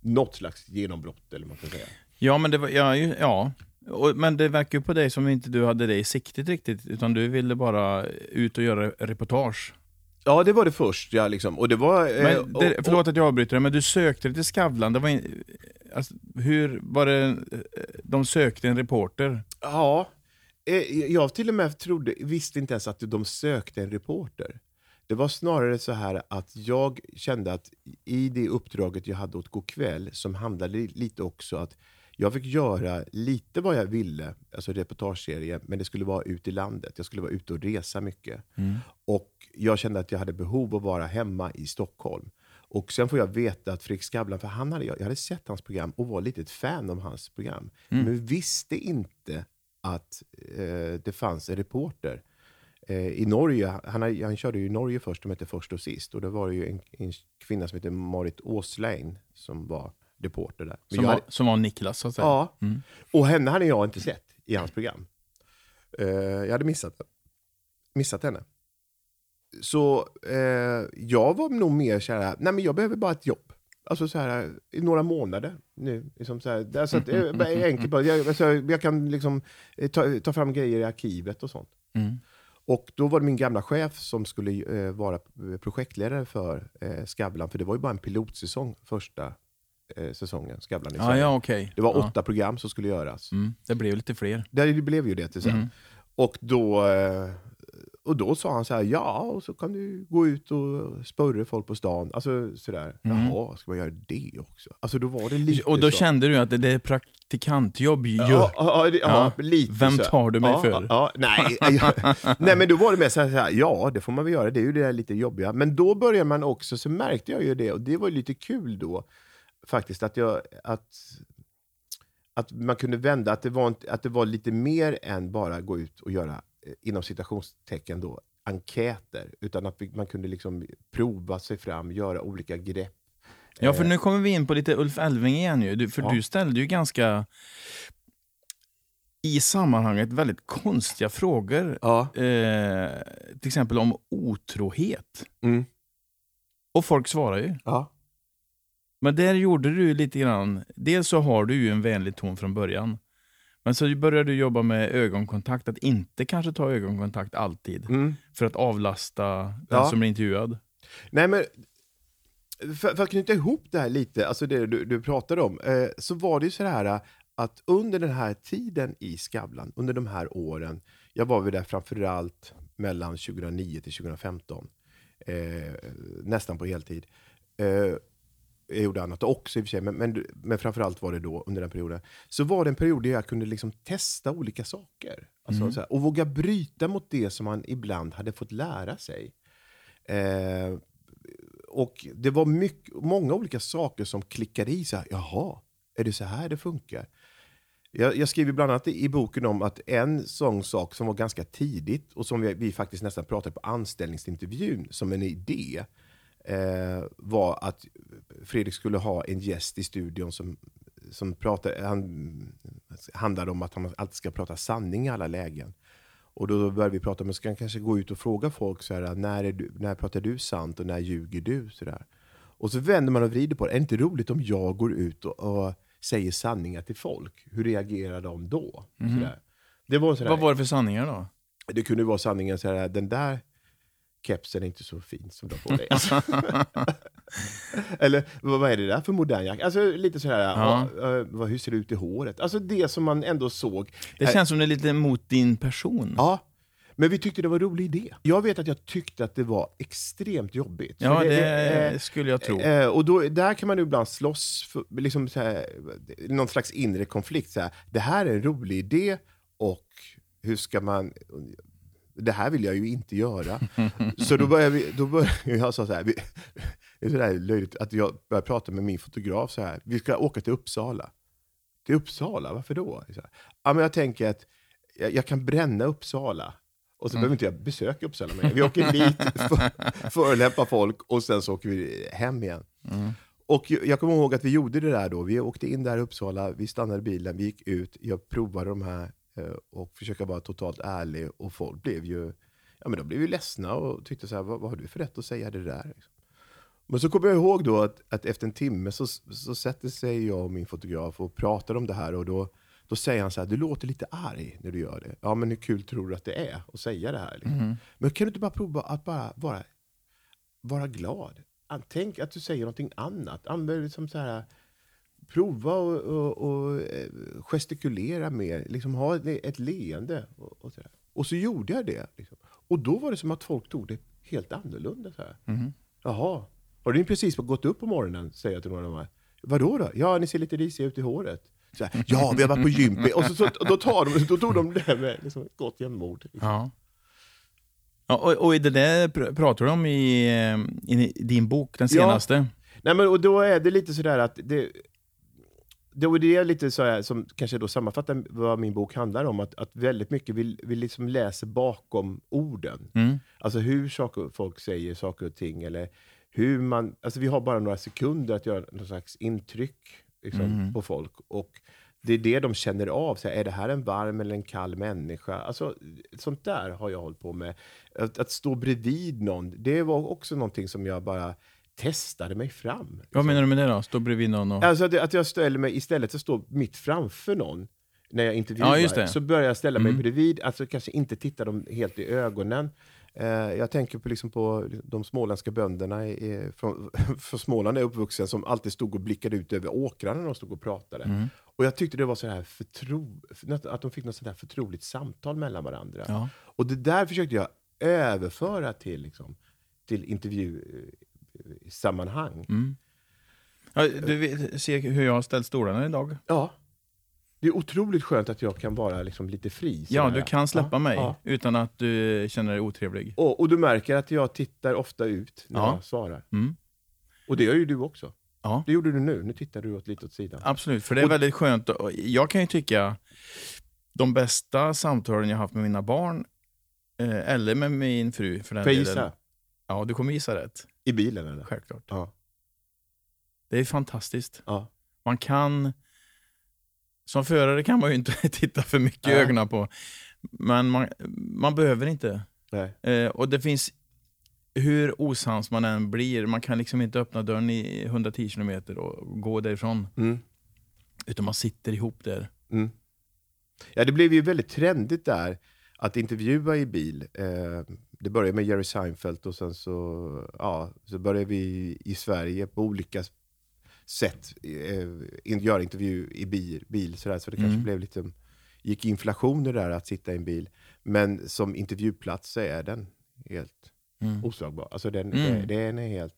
något slags genombrott, eller man kan säga. Ja, men det var, ja, ja. Och, men det verkar ju på dig som inte du hade det i siktet riktigt, utan du ville bara ut och göra reportage. Ja, det var det först. Ja, liksom. Och det var... eh, Men det, och- förlåt att jag avbryter dig, men du sökte dig till Skavlan. Det var in, alltså, hur var det, eh, de sökte en reporter? Ja, eh, jag till och med trodde, visste inte ens att de sökte en reporter. Det var snarare så här att jag kände att i det uppdraget jag hade åt Go'kväll som handlade lite också att jag fick göra lite vad jag ville, alltså reportageserie, men det skulle vara ute i landet. Jag skulle vara ute och resa mycket. Och jag kände att jag hade behov av att vara hemma i Stockholm. Och sen får jag veta att Fredrik Skavlan, för han hade, jag hade sett hans program och var lite ett fan av hans program. Men visste inte att eh, det fanns en reporter eh, i Norge. Han, han körde ju i Norge först, de hette Först och sist. Och då var det ju en, en kvinna som hette Marit Åslein som var reporter där. Som, var, hade- som var Niklas, så att säga. Ja, Mm. och henne hade jag inte sett i hans program. Eh, jag hade missat, missat henne. Så eh, jag var nog mer så här, nej men jag behöver bara ett jobb. Alltså så här, i några månader nu. Liksom så här, det är så att, det är bara enkelt, bara, jag, alltså, jag kan liksom eh, ta, ta fram grejer i arkivet och sånt. Mm. Och då var det min gamla chef som skulle eh, vara projektledare för eh, Skavlan, för det var ju bara en pilotsäsong första eh, säsongen, Skavlan i Ja, Sverige. ja, okej. Det var ja. åtta program som skulle göras. Mm. Det blev lite fler. Det blev ju det till sen. Mm. Och, då, eh, och då sa han så här, ja, och så kan du gå ut och spörra folk på stan. Alltså sådär, Mm. jaha, ska man göra det också? Alltså då var det lite Och då så. kände du att det, det är praktikantjobb ju. Ja, ja, det- ja, Ja. lite Vem så. tar du mig ja, för? Ja, ja, nej, ja, [LAUGHS] nej, men då var det mer så här, ja, det får man väl göra, det är ju det där lite jobbiga. Men då började man också, så märkte jag ju det, och det var lite kul då, faktiskt, att, jag, att, att man kunde vända, att det, var, att det var lite mer än bara gå ut och göra, eh, inom citationstecken då, enkäter, utan att man kunde liksom prova sig fram, göra olika grepp. Ja, för nu kommer vi in på lite Ulf Elving igen ju. Du, för Ja. du ställde ju ganska i sammanhanget väldigt konstiga frågor. Ja. Eh, till exempel om otrohet. Mm. Och folk svarar ju. Ja. Men där gjorde du lite grann, dels så har du ju en vänlig ton från början. Men så började du jobba med ögonkontakt, att inte kanske ta ögonkontakt alltid. Mm. För att avlasta den Ja. som blir intervjuad. Nej, men för, för att knyta ihop det här lite, alltså det du, du pratade om, eh, så var det ju så här eh, att under den här tiden i Skavlan, under de här åren, jag var väl där framförallt mellan 2009 till 2015, eh, nästan på heltid. Eh, jag gjorde annat också i och för sig, men, men, men framförallt var det då under den perioden. Så var det en period där jag kunde liksom testa olika saker. Alltså, Mm. här, och våga bryta mot det som man ibland hade fått lära sig. Eh, och det var mycket, många olika saker som klickade i. Så här, Jaha, är det så här det funkar? Jag, jag skriver bland annat i, i boken om att en sån sak som var ganska tidigt och som vi, vi faktiskt nästan pratade på anställningsintervjun som en idé eh, var att Fredrik skulle ha en gäst i studion som, som pratar, han, handlade om att han alltid ska prata sanning i alla lägen. Och då började vi prata om att ska han kanske gå ut och fråga folk så här, när, är du, när pratar du sant och när ljuger du? Så där. Och så vänder man och vrider på det. Är det inte roligt om jag går ut och, och säger sanningar till folk? Hur reagerar de då? Där. Det, var så där, Vad var det för sanningar då? det kunde vara sanningen så här, den där kepsen är inte så fin som du har på dig. Eller vad är det där för modern jacka? Alltså lite så här, Ja. eh, vad- hur ser det ut i håret? Alltså det som man ändå såg. Det Här- känns som det är lite mot din person. Ja, men vi tyckte det var en rolig idé. Jag vet att jag tyckte att det var extremt jobbigt. Ja, För det eh, skulle jag tro. Eh, och då, där kan man ju ibland slåss för liksom så här, någon slags inre konflikt. Så här, det här är en rolig idé och hur ska man... Det här vill jag ju inte göra. så då började, vi, då började [LAUGHS] jag så här, vi, det är så där löjligt att jag började prata med min fotograf så här, vi ska åka till Uppsala. Till Uppsala, varför då? Så här, ja, men jag tänker att jag, jag kan bränna Uppsala. Och så behöver inte jag besöka Uppsala mer. Vi åker dit, [LAUGHS] för, förolämpar folk och sen så åker vi hem igen. Mm. Och jag kommer ihåg att vi gjorde det där då. Vi åkte in där i Uppsala, vi stannade bilen, vi gick ut, jag provade de här och försöka vara totalt ärlig. Och folk blev ju, ja men de blev ju ledsna och tyckte så här, vad, vad har du för rätt att säga det där? Liksom. Men så kommer jag ihåg då att, att efter en timme så, så sätter sig jag och min fotograf och pratar om det här och då, då säger han så här, du låter lite arg när du gör det. Ja men hur kul tror du att det är att säga det här? Liksom. Mm. Men kan du inte bara prova att bara vara, vara glad? Tänk att du säger någonting annat. Använd liksom så här, prova och, och, och eh, gestikulera mer. Liksom ha ett, leende. Och, och, så och så gjorde jag det. Liksom. Och då var det som att folk tog det helt annorlunda. Så här. Mhm. Jaha, har du precis gått upp på morgonen? Säger jag till några av de här. Vadå då? Ja, ni ser lite risiga ut i håret. Så här, ja, vi har varit på gym. Och så, så, då, tar de, då tog de det med liksom, gott jämnmod. Liksom. Ja. Ja, och, och i det där pr- pratar du om i, eh, i din bok, den Ja. senaste. Nej, men och då är det lite sådär att det, det, och det är lite så här, som kanske då sammanfattar vad min bok handlar om, att, att väldigt mycket vi, vi liksom läser bakom orden. Mm. Alltså hur saker, folk säger saker och ting, eller hur man... Alltså vi har bara några sekunder att göra någon slags intryck liksom, Mm. på folk. Och det är det de känner av. Så här, är det här en varm eller en kall människa? Alltså, sånt där har jag hållit på med. Att, att stå bredvid någon, det var också någonting som jag bara testade mig fram. Vad menar du med det då? Stå bredvid någon och... Alltså att, att jag ställer mig, istället för att stå mitt framför någon, när jag intervjuar, Ja, så börjar jag ställa mig Mm. bredvid, alltså kanske inte titta dem helt i ögonen. Eh, jag tänker på, liksom på de småländska bönderna i, från, [LAUGHS] från Småland, är uppvuxen, som alltid stod och blickade ut över åkrarna när de stod och pratade. Mm. Och jag tyckte det var så här förtro, att de fick något sånt här förtroligt samtal mellan varandra. Ja. Och det där försökte jag överföra till, liksom, till intervjusammanhang. Mm. Ja, du ser hur jag har ställt stolarna idag? Ja. Det är otroligt skönt att jag kan vara liksom lite fri. Ja, du kan släppa Ja, mig ja. utan att du känner dig otrevlig. Och, och du märker att jag tittar ofta ut när Ja. jag svarar. Mm. Och det gör ju du också. Ja. Det gjorde du nu. Nu tittar du åt lite åt sidan. Absolut, för det är Och- väldigt skönt. Jag kan ju tycka de bästa samtalen jag haft med mina barn, eh, eller med min fru för den Får jag gissa? Ja, du kommer gissa rätt. I bilen eller? Självklart. Ja. Det är fantastiskt. ja. Man kan... Som förare kan man ju inte [LAUGHS] titta för mycket i Nej. ögonen på. Men man, man behöver inte. Nej. Eh, och det finns... Hur osams man än blir, man kan liksom inte öppna dörren i 110 km och gå därifrån. Mm. Utan man sitter ihop där. Mm. Ja, det blev ju väldigt trendigt där att intervjua i bil. Eh, det började med Jerry Seinfeld och sen så, ja, så började vi i Sverige på olika sätt eh, göra intervju i bil. bil sådär, så det kanske Mm. blev lite, gick inflation i det där att sitta i en bil. Men som intervjuplats så är den helt Mm. oslagbar. Alltså den, Mm. det- den är helt...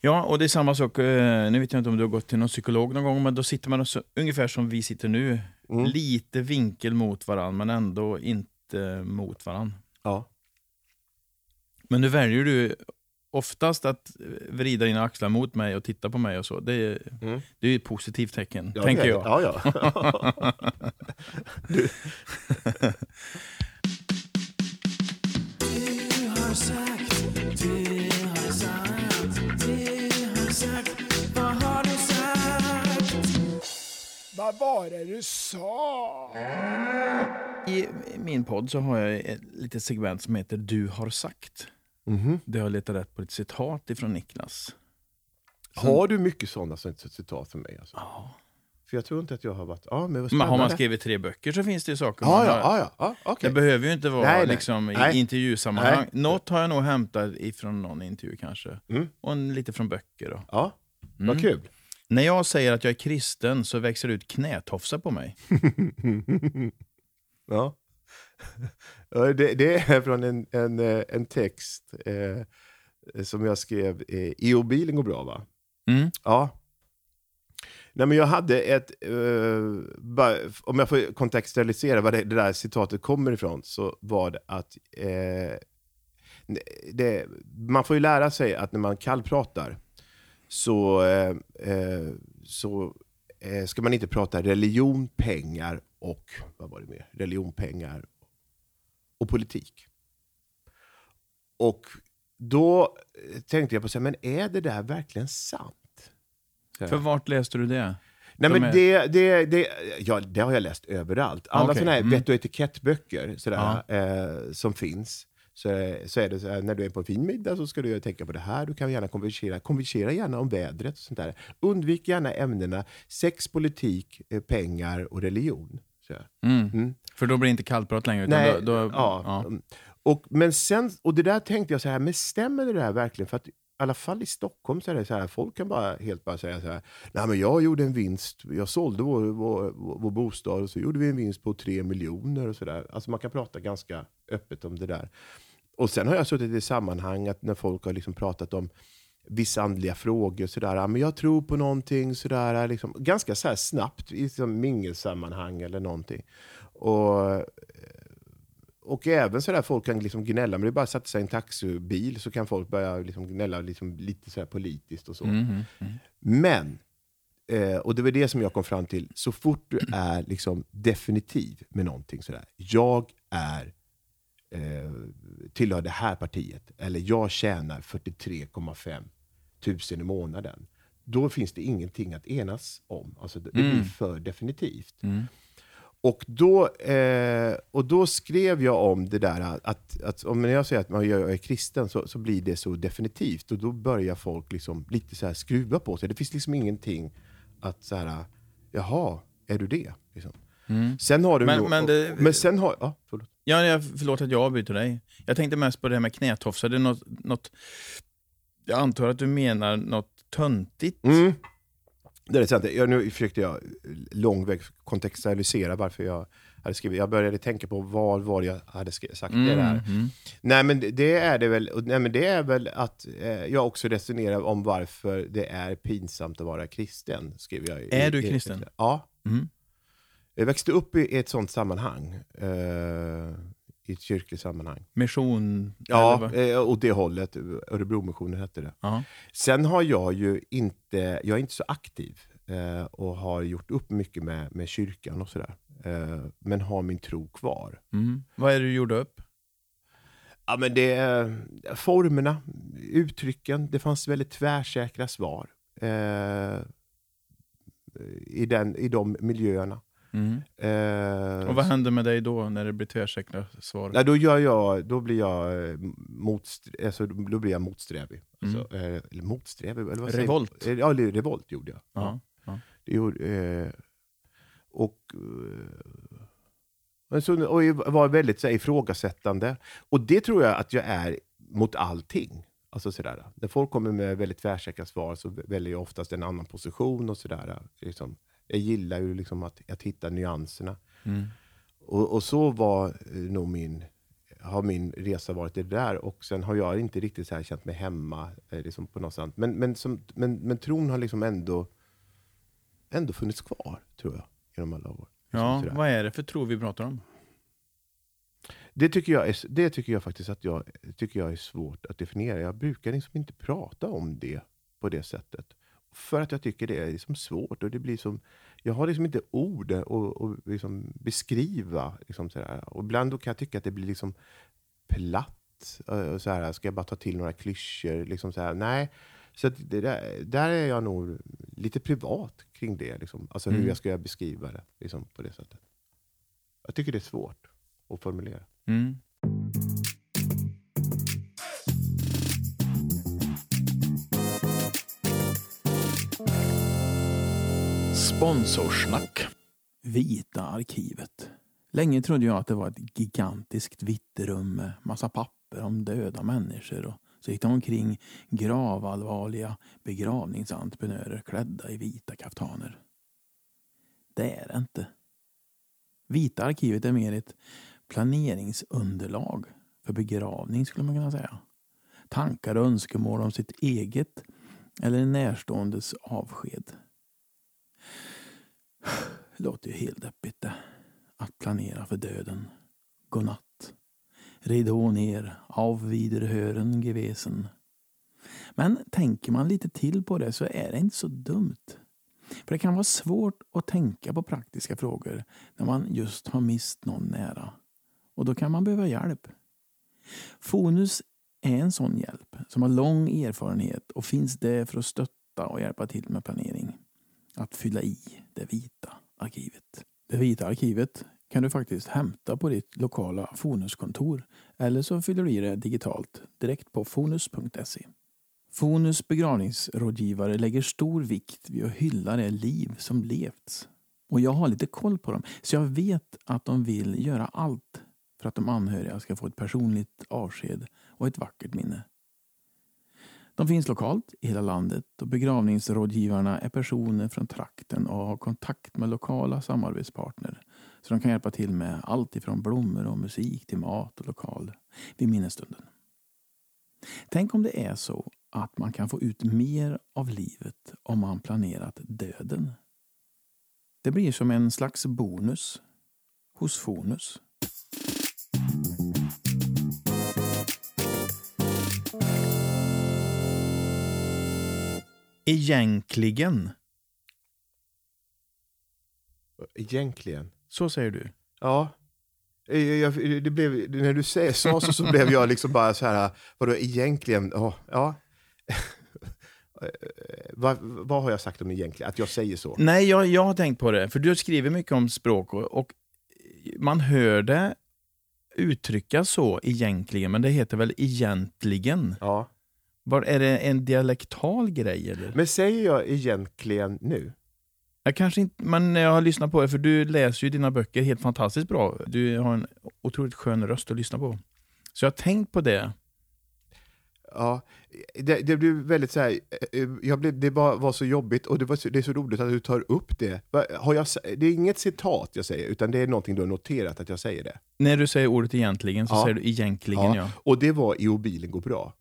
Ja, och det är samma sak. eh, Nu vet jag inte om du har gått till någon psykolog någon gång, men då sitter man så, ungefär som vi sitter nu. Mm. Lite vinkel mot varandra, men ändå inte mot varandra. Ja. Men nu väljer du oftast att vrida dina axlar mot mig och titta på mig och så. Det är, Mm. det är ett positivt tecken, Ja, tänker jag. Ja, ja. [LAUGHS] Vad var det du sa? I min podd så har jag ett litet segment som heter Du har sagt. Mhm. Där jag letar rätt på ett citat ifrån Niklas. Har du mycket sådana som citat för mig? Alltså? Ja. För jag tror inte att jag har varit... Ja, men Men har man skrivit tre böcker så finns det ju saker Ja, man ja, har. ja, ja, okej. Det behöver ju inte vara Nej, nej. liksom, i Nej. intervjusammanhang. Nej. Något har jag nog hämtat ifrån någon intervju kanske. Mm. Och lite från böcker. Då. Ja, Mm. vad kul. När jag säger att jag är kristen så växer det ut knätofsar på mig. [LAUGHS] ja. [LAUGHS] Det, det är från en, en, eh, en text eh, som jag skrev. Eh, EO-bilen går bra, va? Mm. Ja. Nej, men jag hade ett, eh, bara, om jag får kontextualisera var det, det där citatet kommer ifrån, så var det att eh, det, man får ju lära sig att när man kallpratar så, eh, så ska man inte prata religion, pengar och, vad var det mer? Religion, pengar och politik. Och då tänkte jag på, så här, men är det där verkligen sant? För vart läste du det? Nej, De men är- det, det, det, ja, det har jag läst överallt. Alla Okej, sådana här mm. vett och etikettböcker sådär, eh, som finns, så, är- så är det så här, när du är på en fin middag så ska du tänka på det här. Du kan gärna konversera, konversera gärna om vädret och sånt där. Undvik gärna ämnena sex, politik, eh, pengar och religion. Här. Mm. Mm. För då blir det inte kallprat längre. Nej, då, då, ja. ja. Och, men sen, och det där tänkte jag så här, men stämmer det där verkligen? För att i alla fall i Stockholm så är det så här, folk kan bara helt bara säga så här, nej men jag gjorde en vinst, jag sålde vår, vår, vår bostad och så gjorde vi en vinst på tre miljoner och sådär. Alltså man kan prata ganska öppet om det där. Och sen har jag suttit i sammanhang att när folk har liksom pratat om vissa andliga frågor, sådär, "Ja, men jag tror på någonting, sådär, liksom, ganska så här snabbt i liksom mingelsammanhang eller någonting. Och, och även sådär folk kan liksom gnälla, men det är bara att sätta sig i en taxibil så kan folk börja liksom gnälla liksom lite så här politiskt och så. Mm, mm, mm. Men eh, och det var det som jag kom fram till. Så fort du är liksom definitiv med någonting sådär. Jag är eh, tillhör det här partiet. Eller jag tjänar 43,5 tusen i månaden. Då finns det ingenting att enas om. Alltså det Mm. blir för definitivt. Mm. Och då, eh, och då skrev jag om det där att, att om jag säger att man- jag är kristen så, så blir det så definitivt. Och då börjar folk liksom lite så här skruva på sig. Det finns liksom ingenting att så här, jaha, är du det? Liksom. Mm. Sen har du Men- men det- men sen har, ja, förlåt. Ja, jag, förlåt att jag avbryter dig. Jag tänkte mest på det här med knätofsar. Det är något, något, jag antar att du menar något töntigt. Mm. Det är sant. Jag, nu försökte jag långväg kontextualisera varför jag hade skrivit. Jag började tänka på vad var jag hade skri- sagt det där. Mm. Nej men det- är det väl, nej, men det är väl att eh, jag också resonerar om varför det är pinsamt att vara kristen. Skrev jag i, Är du i- kristen? Ja. Mm. Jag växte upp i ett sånt sammanhang. Eh, I ett kyrkligt sammanhang. Mission? Ja, eh, åt det hållet. Örebromissionen hette det. ja. Sen har jag ju inte, jag är inte så aktiv eh, och har gjort upp mycket med, med kyrkan och sådär. Eh, men har min tro kvar. Mm. Vad är det du gjorde upp? Ja, men det är formerna, uttrycken. Det fanns väldigt tvärsäkra svar eh, i, den, i de miljöerna. Mm. Eh, Och vad händer med dig då när det blir tvärsäkra svar? Ja, då, gör jag, då, blir jag, eh, alltså, då blir jag motsträvig. Alltså, eh, eller motsträvig? Eller vad säger Mm. Revolt. Eh, Ja, revolt gjorde jag. Ja. ja. Det gjorde, eh, och, eh, men så, och jag var väldigt så här, ifrågasättande. Och det tror jag att jag är mot allting. Alltså sådär. När folk kommer med väldigt tvärsäkra svar så väljer jag oftast en annan position. och sådär. Liksom, jag gillar ju liksom att, att hitta nyanserna. Mm. Och, och så var eh, nog min, har min resa varit det där. Och sen har jag inte riktigt så här känt mig hemma eh, liksom på något sätt. Men, men, som, men, men tron har liksom ändå, ändå funnits kvar, tror jag, genom alla år. Liksom ja, vad är det för tro vi pratar om? Det tycker, jag är, det tycker jag faktiskt att jag, tycker jag är svårt att definiera. Jag brukar liksom inte prata om det på det sättet. För att jag tycker det är liksom svårt. och det blir som, Jag har liksom inte ord att att liksom beskriva. Liksom sådär. Och ibland kan jag tycka att det blir liksom platt. Och så här, ska jag bara ta till några klyschor? Liksom så här, nej. Så det där, där är jag nog lite privat kring det. Liksom. Alltså hur Mm. jag ska beskriva det liksom, på det sättet. Jag tycker det är svårt att formulera. Mm. Sponsorsnack. Vita arkivet. Länge trodde jag att det var ett gigantiskt vitt rum med massa papper om döda människor och så gick det omkring gravallvarliga begravningsentreprenörer klädda i vita kaftaner. Det är det inte. Vita arkivet är mer ett planeringsunderlag för begravning skulle man kunna säga. Tankar och önskemål om sitt eget eller en närståendes avsked. Det låter ju helt deppigt det. Att planera för döden. Godnatt. Ridå ner, av hören gewesen. Men tänker man lite till på det så är det inte så dumt. För det kan vara svårt att tänka på praktiska frågor när man just har mist någon nära. Och då kan man behöva hjälp. Fonus är en sån hjälp som har lång erfarenhet och finns där för att stötta och hjälpa till med planering. Att fylla i det vita arkivet. Det vita arkivet kan du faktiskt hämta på ditt lokala Fonuskontor eller så fyller du i det digitalt direkt på fonus.se. Fonus begravningsrådgivare lägger stor vikt vid att hylla det liv som levts. Och jag har lite koll på dem, så jag vet att de vill göra allt för att de anhöriga ska få ett personligt avsked och ett vackert minne. De finns lokalt i hela landet och begravningsrådgivarna är personer från trakten och har kontakt med lokala samarbetspartner så de kan hjälpa till med allt ifrån blommor och musik till mat och lokal vid minnesstunden. Tänk om det är så att man kan få ut mer av livet om man planerat döden. Det blir som en slags bonus hos Fonus. Egentligen Egentligen. Så säger du. Ja. Jag, det blev, när du säger, sa så, så blev jag liksom bara så här, vadå egentligen? Oh, ja. [LAUGHS] Vad, vad har jag sagt om egentligen? Att jag säger så? Nej, jag, jag har tänkt på det. För du skriver mycket om språk och, och man hör det uttryckas så egentligen, men det heter väl egentligen? Ja. Var, är det en dialektal grej? Eller? Men säger jag egentligen nu? Jag kanske inte, men jag har lyssnat på det, för du läser ju dina böcker helt fantastiskt bra. Du har en otroligt skön röst att lyssna på. Så jag har tänkt på det. Ja, det, det blev väldigt så här, eh, jag blev, det bara var så jobbigt och det, var det är så roligt att du tar upp det. Har jag, det är inget citat jag säger, utan det är någonting du har noterat att jag säger det. När du säger ordet egentligen så Ja. säger du egentligen ja. Och det var i bilen går bra.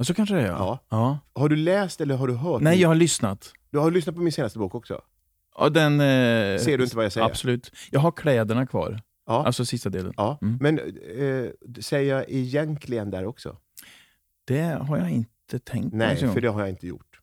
Och så kanske det är ja. Ja. ja. Har du läst eller har du hört? Nej, jag har lyssnat. Du har lyssnat på min senaste bok också? Ja, den, eh, Ser du inte vad jag säger? Absolut. Jag har kläderna kvar. Ja. Alltså sista delen. ja. Mm. Men eh, säger jag egentligen där också? Det har jag inte tänkt på. Nej, ens en för det har jag inte gjort.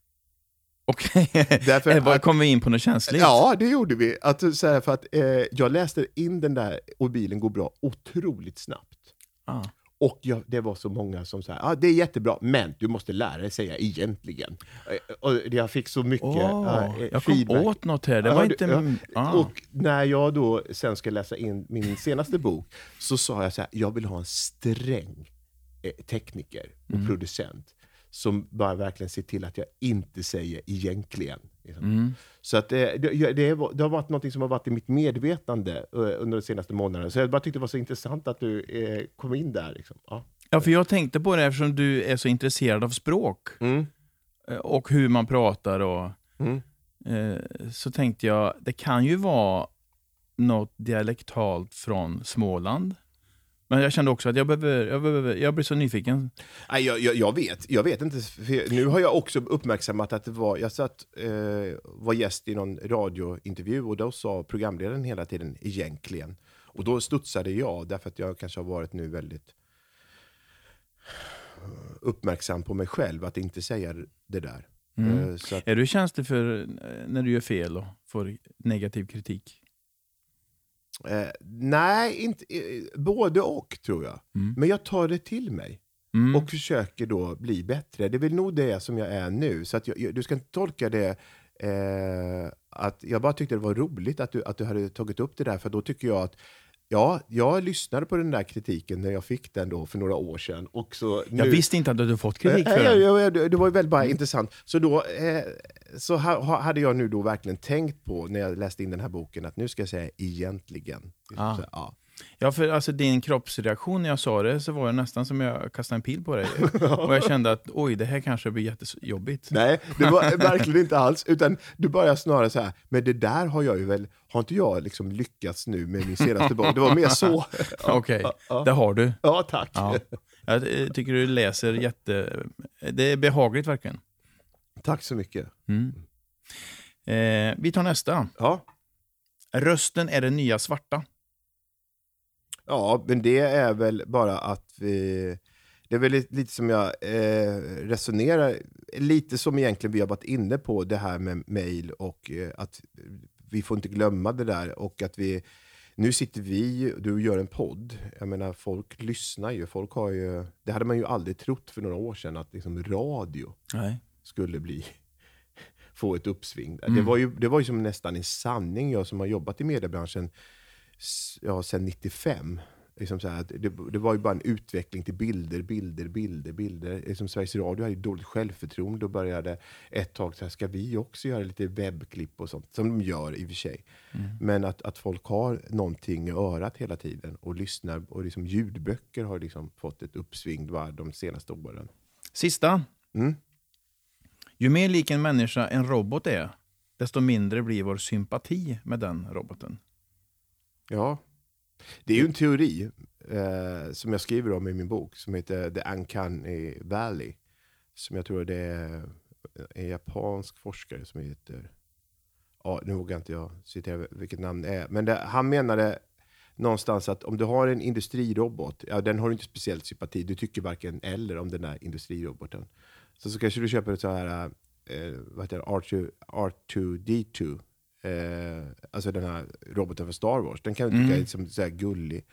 Okej. Därför [LAUGHS] Eh, Kom vi in på något känsligt? Ja, det gjorde vi. Att, så här, för att, eh, jag läste in den där och bilen går bra otroligt snabbt. Ah. Och jag, det var så många som sa ah, det är jättebra, men du måste lära dig säga egentligen. Eh, Och jag fick så mycket Åh, eh, jag kom åt något här. Det Ja, var du- inte... ja. ah. Och när jag då sen ska läsa in min senaste bok så sa jag så här, jag vill ha en sträng eh, tekniker och Mm. producent som bara verkligen ser till att jag inte säger egentligen. Liksom. Mm. Så att, eh, det, det, det har varit något som har varit i mitt medvetande eh, under de senaste månaderna. Så jag bara tyckte det var så intressant att du eh, kom in där. Liksom. Ja. Ja, för jag tänkte på det eftersom du är så intresserad av språk Mm. eh, och hur man pratar. och Mm. eh, Så tänkte jag, det kan ju vara något dialektalt från Småland. Men jag kände också att jag behöver, jag, behöver, jag blir så nyfiken. Nej, jag, jag, jag, vet, jag vet inte. Nu har jag också uppmärksammat att det var, jag satt, eh, var gäst i någon radiointervju och då sa programledaren hela tiden egentligen. Och då studsade jag, därför att jag kanske har varit nu väldigt uppmärksam på mig själv, att inte säga det där. Mm. Eh, att, Är du känslig för eh, när du gör fel och får negativ kritik? Eh, nej, inte, eh, både och tror jag. Mm. Men jag tar det till mig. Mm. och försöker då bli bättre. Det är väl nog det som jag är nu. Så att jag, jag, du ska inte tolka det eh, att jag bara tyckte det var roligt att du, att du hade tagit upp det där, för då tycker jag att Ja, jag lyssnade på den där kritiken när jag fick den då för några år sedan. Och så nu, jag visste inte att du hade fått kritik Eh, för ja, den. ja, ja, det det var väldigt bara intressant. Så då eh, så ha, hade jag nu då verkligen tänkt på när jag läste in den här boken att nu ska jag säga egentligen. Ah. Så, ja. Ja, för alltså din kroppsreaktion när jag sa det så var det nästan som jag kastade en pil på dig. [LAUGHS] och jag kände att oj, det här kanske blir jättejobbigt. Nej, det var [LAUGHS] verkligen inte alls. Utan du börjar snarare så här, men det där har jag ju väl, har inte jag liksom lyckats nu med min senaste bok? Det var mer så. [LAUGHS] Okej, ja. det har du. Ja, tack. Ja. Jag tycker du läser jätte... Det är behagligt verkligen. Tack så mycket. Mm. Eh, vi tar nästa. Ja. Rösten är det nya svarta. Ja, men det är väl bara att vi... Det är väl lite, lite som jag eh, resonerar, lite som egentligen vi har varit inne på det här med mail och eh, att vi får inte glömma det där och att vi nu sitter vi, du gör en podd. Jag menar, folk lyssnar ju. Folk har ju, det hade man ju aldrig trott för några år sedan, att liksom radio Nej. skulle bli, [LAUGHS] få ett uppsving. Mm. Det, var ju, det var ju som nästan en sanning, jag som har jobbat i mediebranschen ja, sedan 95. Liksom så här, det, det var ju bara en utveckling till bilder, bilder, bilder, bilder. Liksom Sveriges Radio hade dåligt självförtroende och började ett tag så här, ska vi också göra lite webbklipp och sånt? Som de gör i och för sig. Men att, att folk har någonting i örat hela tiden och lyssnar. Och liksom ljudböcker har liksom fått ett uppsving de senaste åren. Sista. Mm. Ju mer lik en människa en robot är, desto mindre blir vår sympati med den roboten. Ja. Det är ju en teori eh, som jag skriver om i min bok som heter The Uncanny Valley. Som jag tror det är en japansk forskare som heter... Ja, nu vågar inte jag citera vilket namn det är. Men det, han menade någonstans att om du har en industrirobot, ja, den har du inte speciellt sympati. Du tycker varken eller om den där industriroboten. Så, så kanske du köper ett så här, eh, vad heter det, R2, R2D2 Eh, alltså den här roboten för Star Wars. Den kan jag tycka Mm. är liksom så här gullig.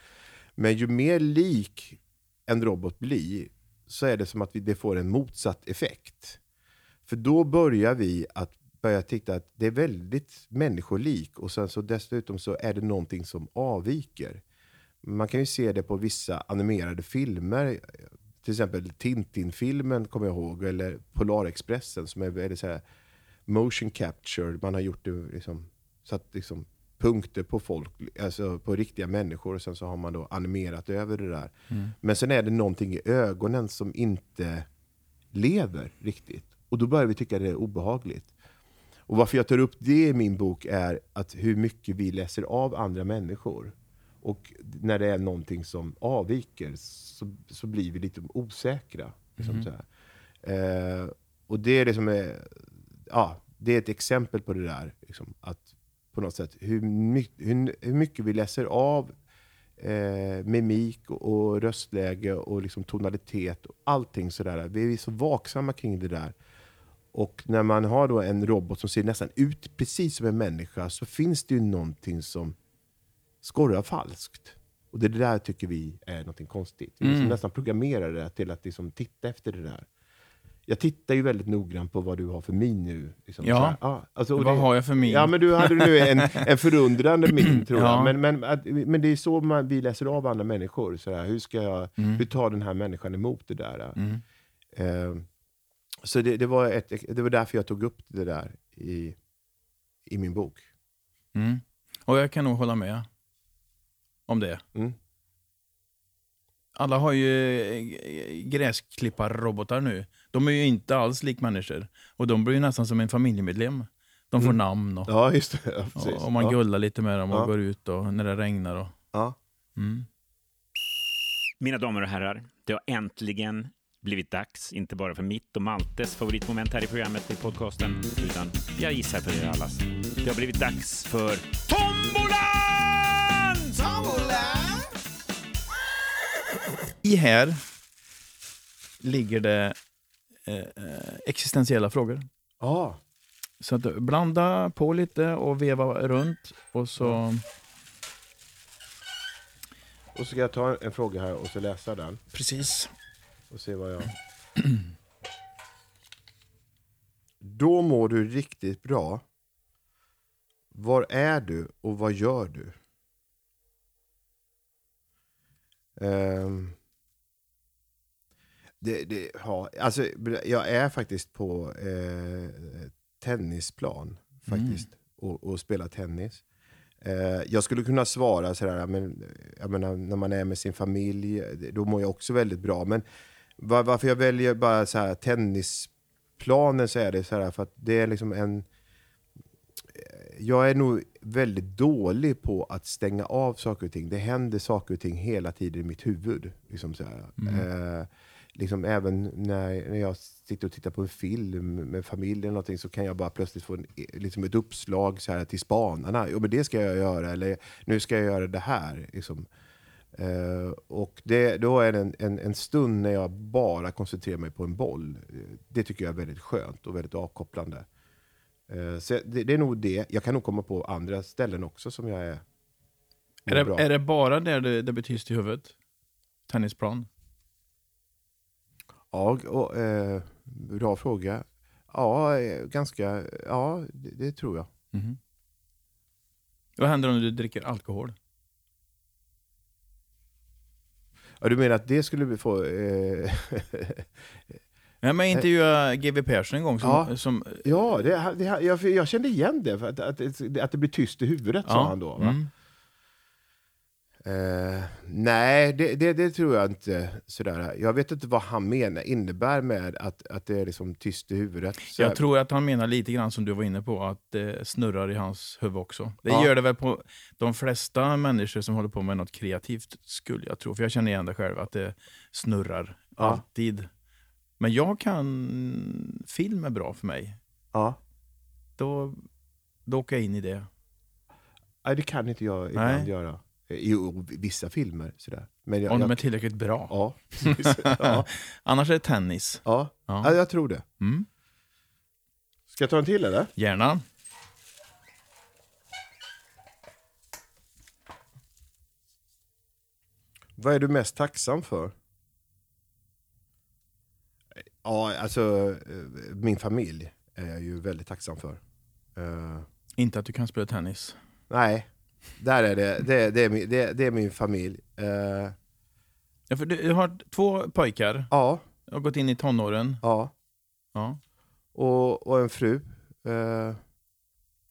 Men ju mer lik en robot blir, så är det som att vi, det får en motsatt effekt. För då börjar vi att börja titta att det är väldigt människolik och sen så dessutom så är det någonting som avviker. Man kan ju se det på vissa animerade filmer. Till exempel Tintin-filmen kommer jag ihåg, eller Polarexpressen som är väldigt så här motion capture. Man har gjort det liksom, satt liksom punkter på folk, alltså på riktiga människor och sen så har man då animerat över det där. Men sen är det någonting i ögonen som inte lever riktigt. Och då börjar vi tycka det är obehagligt. Och varför jag tar upp det i min bok är att hur mycket vi läser av andra människor. Och när det är någonting som avviker så, så blir vi lite osäkra. Liksom så här. Eh, och det är det som är, ja, det är ett exempel på det där. Liksom, att på något sätt hur, my, hur, hur mycket vi läser av eh, mimik och, röstläge och liksom tonalitet och allting sådär. Vi är så vaksamma kring det där. Och när man har då en robot som ser nästan ut precis som en människa så finns det ju någonting som skorrar falskt. Och det där tycker vi är någonting konstigt. Vi liksom Mm. nästan programmerar det till att liksom titta efter det där. Jag tittar ju väldigt noggrant på vad du har för min nu. Liksom, Ja. ja alltså, Vad det- har jag för min? Ja, men du hade nu en, en förundrande min, [CLEARS THROAT] tror Ja. jag. Men, men, att, men det är så man, vi läser av andra människor. Så här, hur, ska jag, Mm. hur tar den här människan emot det där? Mm. Eh, så det, det, var ett, det var därför jag tog upp det där i, i min bok. Mm. Och jag kan nog hålla med om det. Mm. Alla har ju eh, gräsklipparrobotar nu. De är ju inte alls lik människor. Och de blir ju nästan som en familjemedlem. De får Mm. namn och, Ja, just det. Ja, precis. och, och man ja. gullar lite med dem och Ja. går ut och när det regnar. Och, Ja. mm. Mina damer och herrar, det har äntligen blivit dags, inte bara för mitt och Maltes favoritmoment här i programmet i podcasten, utan jag gissar för er allas. Det har blivit dags för Tombolan! I här ligger det existentiella frågor. Ja. Så att blanda på lite och veva runt. Och så... Och så ska jag ta en fråga här och så läsa den. Precis. Och se vad jag... [CLEARS THROAT] Då mår du riktigt bra. Var är du och vad gör du? Ehm, det, det, ja, alltså, jag är faktiskt på eh, tennisplan faktiskt och, och spelar tennis. Eh, jag skulle kunna svara sådär, men, jag menar, när man är med sin familj, då mår jag också väldigt bra. Men var, varför jag väljer bara så här tennisplanen så är det så här för att det är liksom en... Jag är nog väldigt dålig på att stänga av saker och ting. Det händer saker och ting hela tiden i mitt huvud. Liksom så här. Eh, liksom även när, när jag sitter och tittar på en film med familjen eller någonting, så kan jag bara plötsligt få en, liksom ett uppslag så här till spanarna. Jo, men det ska jag göra, eller nu ska jag göra det här. Liksom. Eh, och det, då är det en, en, en stund när jag bara koncentrerar mig på en boll. Eh, Det tycker jag är väldigt skönt och väldigt avkopplande. Eh, så det, det är nog det. Jag kan nog komma på andra ställen också som jag är, Är det, är det bara där det, det blir tyst i huvudet? Tennisplan? Ja, och, eh, bra fråga. Ja, eh, ganska. Ja, det, det tror jag. Mhm. Vad händer om du dricker alkohol? Ja, du menar att det skulle få... Eh, [LAUGHS] Jag men intervjuade GW Persson en gång som, Ja. som ja, det, det, jag, jag kände igen det. För att, att, att det blir tyst i huvudet, sa han då. Mm. Eh, nej, det, det, det tror jag inte. Sådär. Jag vet inte vad han menar, innebär med att, att det är liksom tyst i huvudet. Så Jag tror att han menar lite grann som du var inne på, att det snurrar i hans huvud också. Det Ja. gör det väl på de flesta människor som håller på med något kreativt, skulle jag tro. För jag känner igen det själv, att det snurrar Ja. alltid. Men jag kan... Film är bra för mig. Ja. Då, då åker jag in i det. Nej, det kan inte jag ibland göra. I vissa filmer. Sådär. Men jag, Om de är tillräckligt bra. [LAUGHS] Ja. Annars är det tennis. Ja, ja. ja jag tror det. Mm. Ska jag ta en till eller? Gärna. Vad är du mest tacksam för? Ja, alltså eh, min familj är jag ju väldigt tacksam för. Eh. Inte att du kan spela tennis? Nej, där är det. Det, det, är, min, det, det är min familj. Eh, Ja, för du, har två pojkar, ja, har gått in i tonåren. ja. Ja. Och, och en fru. Eh,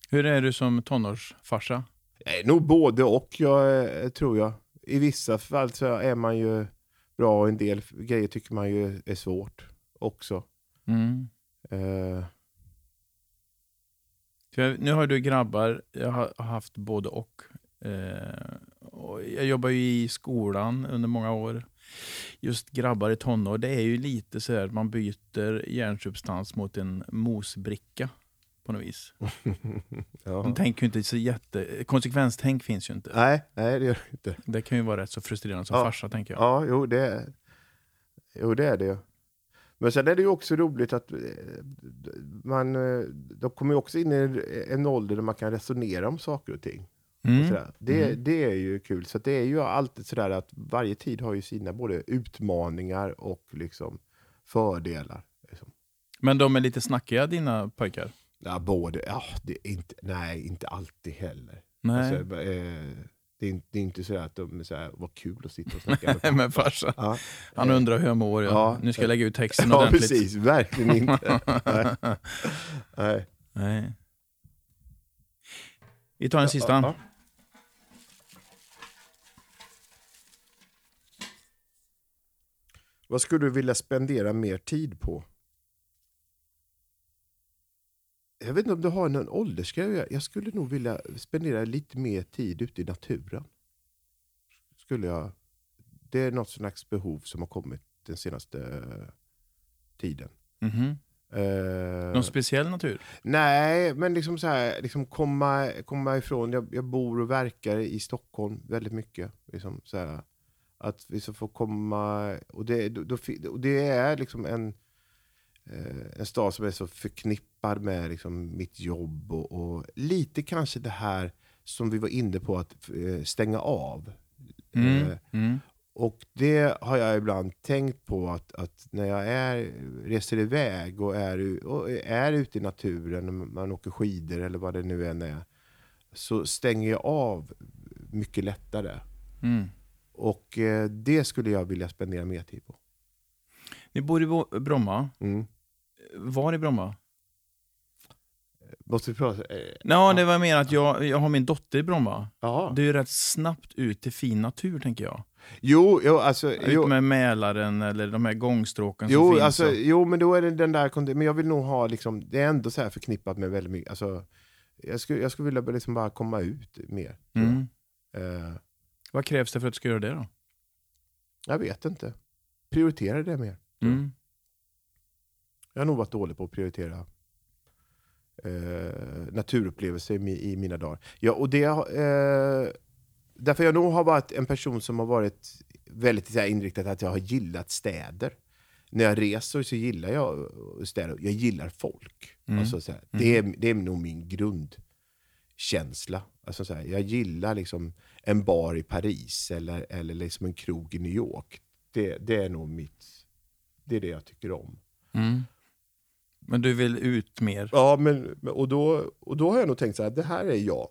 Hur är du som tonårsfarsa? Nej, nog både och, jag, eh, tror jag. I vissa fall så är man ju bra och en del grejer tycker man ju är svårt också. Mm. Eh, jag, nu har du grabbar, jag har haft både och. Eh, och jag jobbar ju i skolan under många år. Just grabbar i tonår, det är ju lite så att man byter järnsubstans mot en mosbricka på något vis. [LAUGHS] ja. De tänker ju inte så jätte... Konsekvenstänk finns ju inte. Nej, nej, det gör det inte. Det kan ju vara rätt så frustrerande som Ja. farsa, tänker jag. Ja, jo det, är- jo, det är det. Men sen är det ju också roligt att eh, man, eh, de kommer ju också in i en ålder där man kan resonera om saker och ting. Och Mm. sådär. Det, Mm. det är ju kul. Så det är ju alltid sådär att varje tid har ju sina både utmaningar och liksom fördelar. Liksom. Men de är lite snackiga, dina pojkar? Ja, både, ja, det inte, nej, inte alltid heller. Nej. Alltså, eh, det, är det är inte så att de så här, vad kul att sitta och [LAUGHS] snacka med Men farsa, Ja. han undrar hur jag mår. Ja. Ja. Nu ska jag lägga ut texten Ja, ordentligt. precis. Verkligen inte. [LAUGHS] nej. Nej. Nej. Vi tar en sista. Ja. Vad skulle du vilja spendera mer tid på? Jag vet inte om du har någon åldersgrej. Jag skulle nog vilja spendera lite mer tid ute i naturen. Skulle jag. Det är något slags behov som har kommit den senaste eh, tiden. Mhm. Eh, Någon speciell natur? Nej, men liksom så här, liksom komma, komma ifrån. Jag, jag bor och verkar i Stockholm väldigt mycket. Liksom så här, att vi så får komma... Och det, då, då, och det är liksom en, en stad som är så förknippad med liksom mitt jobb. Och, och lite kanske det här som vi var inne på, att eh, stänga av. Mm. Eh, Mm. och det har jag ibland tänkt på att, att när jag är, reser iväg och är, och är ute i naturen, man åker skidor eller vad det nu än är, så stänger jag av mycket lättare. Mm. Och eh, det skulle jag vilja spendera mer tid på. Ni bor i Bromma. Mm. Var i Bromma? Måste vi prata? Eh, Ja, det var mer att jag, jag har min dotter i Bromma. ja. Det är ju rätt snabbt ut till fin natur, tänker jag. Jo, jo, alltså, Ut jo, med Mälaren eller de här gångstråken som jo, finns. alltså, och- jo, men då är det den där, men jag vill nog ha, liksom, det är ändå så här förknippat med väldigt mycket, alltså, jag skulle, jag skulle vilja liksom bara komma ut mer. mm. Eh, Vad krävs det för att du ska göra det då? Jag vet inte. Prioritera det mer. Mm. Jag har nog varit dålig på att prioritera eh, naturupplevelser i, i mina dagar. Ja, och det, eh, därför jag nog har varit en person som har varit väldigt så här, inriktad att jag har gillat städer. När jag reser så gillar jag eh, städer. Jag gillar folk. Mm. Alltså, så här, det, är, det är nog min grundkänsla. Alltså, så här, jag gillar liksom en bar i Paris eller, eller liksom en krog i New York. Det, det är nog mitt... Det är det jag tycker om. Mm. Men du vill ut mer? Ja, men, och, då, och då har jag nog tänkt så här, det här är jag.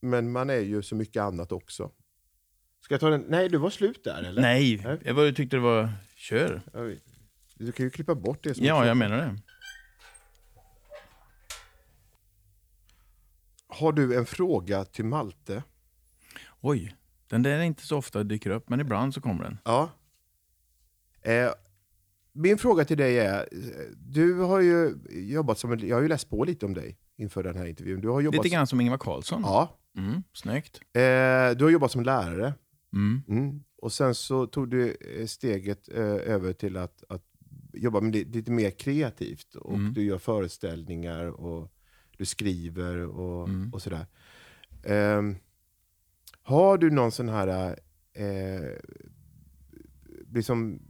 Men man är ju så mycket annat också. Ska jag ta den? Nej, du var slut där eller? Nej, Nej. jag bara tyckte det var... Kör. Du kan ju klippa bort det. Som Ja, jag menar det. Har du en fråga till Malte? Oj, den där är inte så ofta dyker upp, men ibland så kommer den. Ja. Eh, min fråga till dig är, eh, du har ju jobbat som, jag har ju läst på lite om dig inför den här intervjun. Du har jobbat, Lite grann som Ingvar Carlsson. Ja. Mm, snyggt. Eh, du har jobbat som lärare. Mm. Mm. Och sen så tog du eh, steget eh, över till att, att jobba med li- lite mer kreativt. Och Mm. du gör föreställningar och du skriver och, Mm. och sådär. Ehm, har du någon sån här, eh, liksom,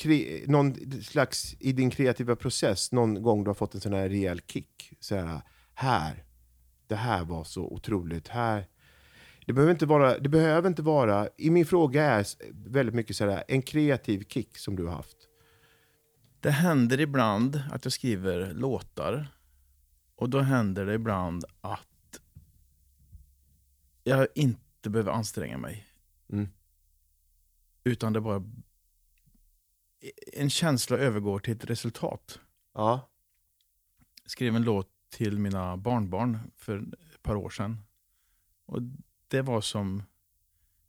kre, någon slags, i din kreativa process, någon gång du har fått en sån här rejäl kick? Så här, här, det här var så otroligt. Här, Det behöver inte vara, det behöver inte vara i min fråga är väldigt mycket så här, en kreativ kick som du har haft. Det händer ibland att jag skriver låtar. Och då händer det ibland att jag inte behöver anstränga mig. Mm. Utan det bara... En känsla övergår till ett resultat. Ja, skrev en låt till mina barnbarn för ett par år sedan. Och det var som...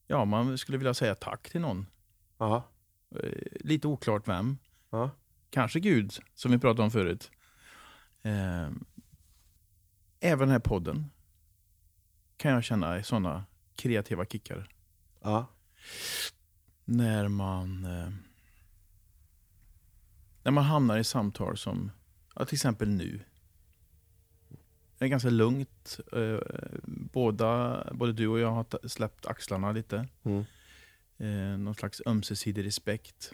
Ja, man skulle vilja säga tack till någon. ja, Eh, Lite oklart vem. ja. Kanske Gud, som vi pratade om förut. Eh, även den här podden kan jag känna sådana kreativa kickar. ja. När man, eh, när man hamnar i samtal som, ja, till exempel nu. Det är ganska lugnt. Eh, båda, både du och jag har släppt axlarna lite. Mm. Eh, någon slags ömsesidig respekt.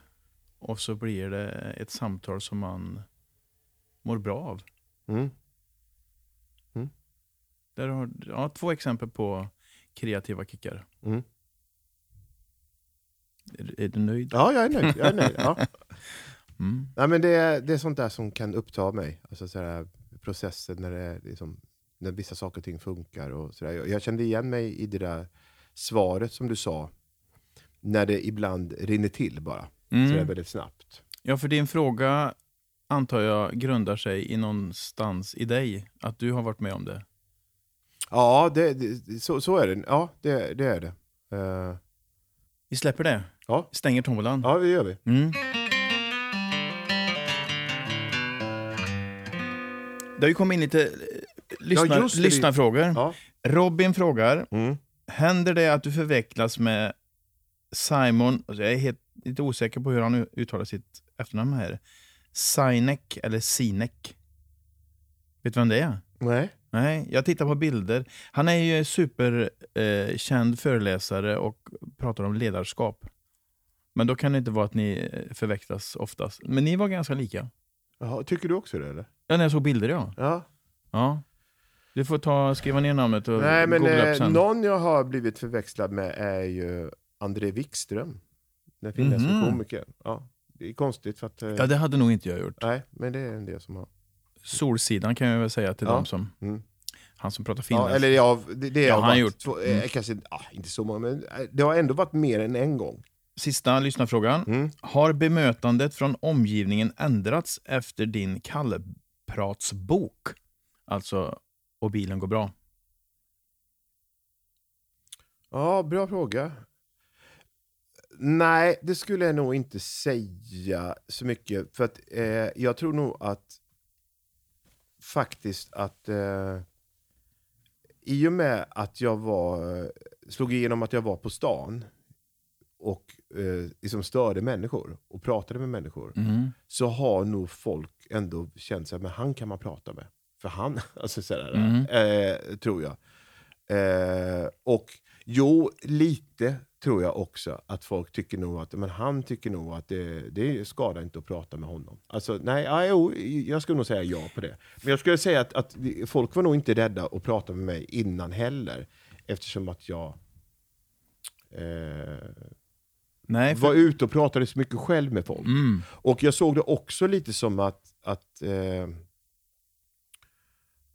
Och så blir det ett samtal som man mår bra av. Mm. Där har ja, två exempel på kreativa kickar. Mm. Är, är du nöjd? Ja, jag är nöjd. Jag är nöjd. Ja. Mm. Nej, men det, är, det är sånt där som kan uppta mig. Alltså så här, processen när, det liksom, när vissa saker och ting funkar. Och så där. Jag, jag kände igen mig i det där svaret som du sa. När det ibland rinner till bara. Så det är Mm. väldigt snabbt. Ja, för din fråga antar jag grundar sig i någonstans i dig. Att du har varit med om det. Ja, det, det, så, så är det. Ja, det, det är det. Eh, Vi släpper det. Ja. Stänger tombolan. ja, det gör vi. Mm. Det har ju kommit in lite eh, lyssnar, det. lyssnarfrågor. Ja. Robin frågar, Mm. händer det att du förväxlas med Simon, alltså jag är helt, lite osäker på hur han uttalar sitt efternamn här. Sinek eller Sinek. Vet du vem det är? Nej. Nej, jag tittar på bilder. Han är ju superkänd eh, föreläsare och pratar om ledarskap. Men då kan det inte vara att ni eh, förväxlas oftast. Men ni var ganska lika. Jaha, tycker du också det eller? Ja, när jag såg bilder ja. Ja. ja. Du får ta, skriva ner namnet och Nej, men googla upp eh, sen. någon jag har blivit förväxlad med är ju André Wikström. Den finländska Mhm. komikern. Ja. Det är konstigt för att... eh, Ja, det hade nog inte jag gjort. Nej, men det är en del som har... Solsidan kan jag väl säga till Ja. dem som... Mm. Han som pratar Ja, finländska. eller ja, det, det Ja, har han varit gjort. Två, eh, Mm. kanske, ah, inte så många, men eh, det har ändå varit mer än en gång. Sista lyssnarfrågan. Mm. Har bemötandet från omgivningen ändrats efter din kallpratsbok? Alltså, och bilen går bra. Ja, bra fråga. Nej, det skulle jag nog inte säga så mycket. För att eh, jag tror nog att faktiskt att eh, i och med att jag var, slog igenom att jag var på stan och eh, liksom störde människor och pratade med människor Mm. så har nog folk ändå känt men han kan man prata med. För han, [LAUGHS] alltså sådär, Mm. eh, tror jag. Eh, och jo, lite tror jag också att folk tycker nog att, men han tycker nog att det, det skadar inte att prata med honom. Alltså nej, ja, jo, jag skulle nog säga ja på det. Men jag skulle säga att, att folk var nog inte rädda att prata med mig innan heller. Eftersom att jag eh, Nej, för... var ute och pratade så mycket själv med folk. Mm. Och jag såg det också lite som att, att, eh,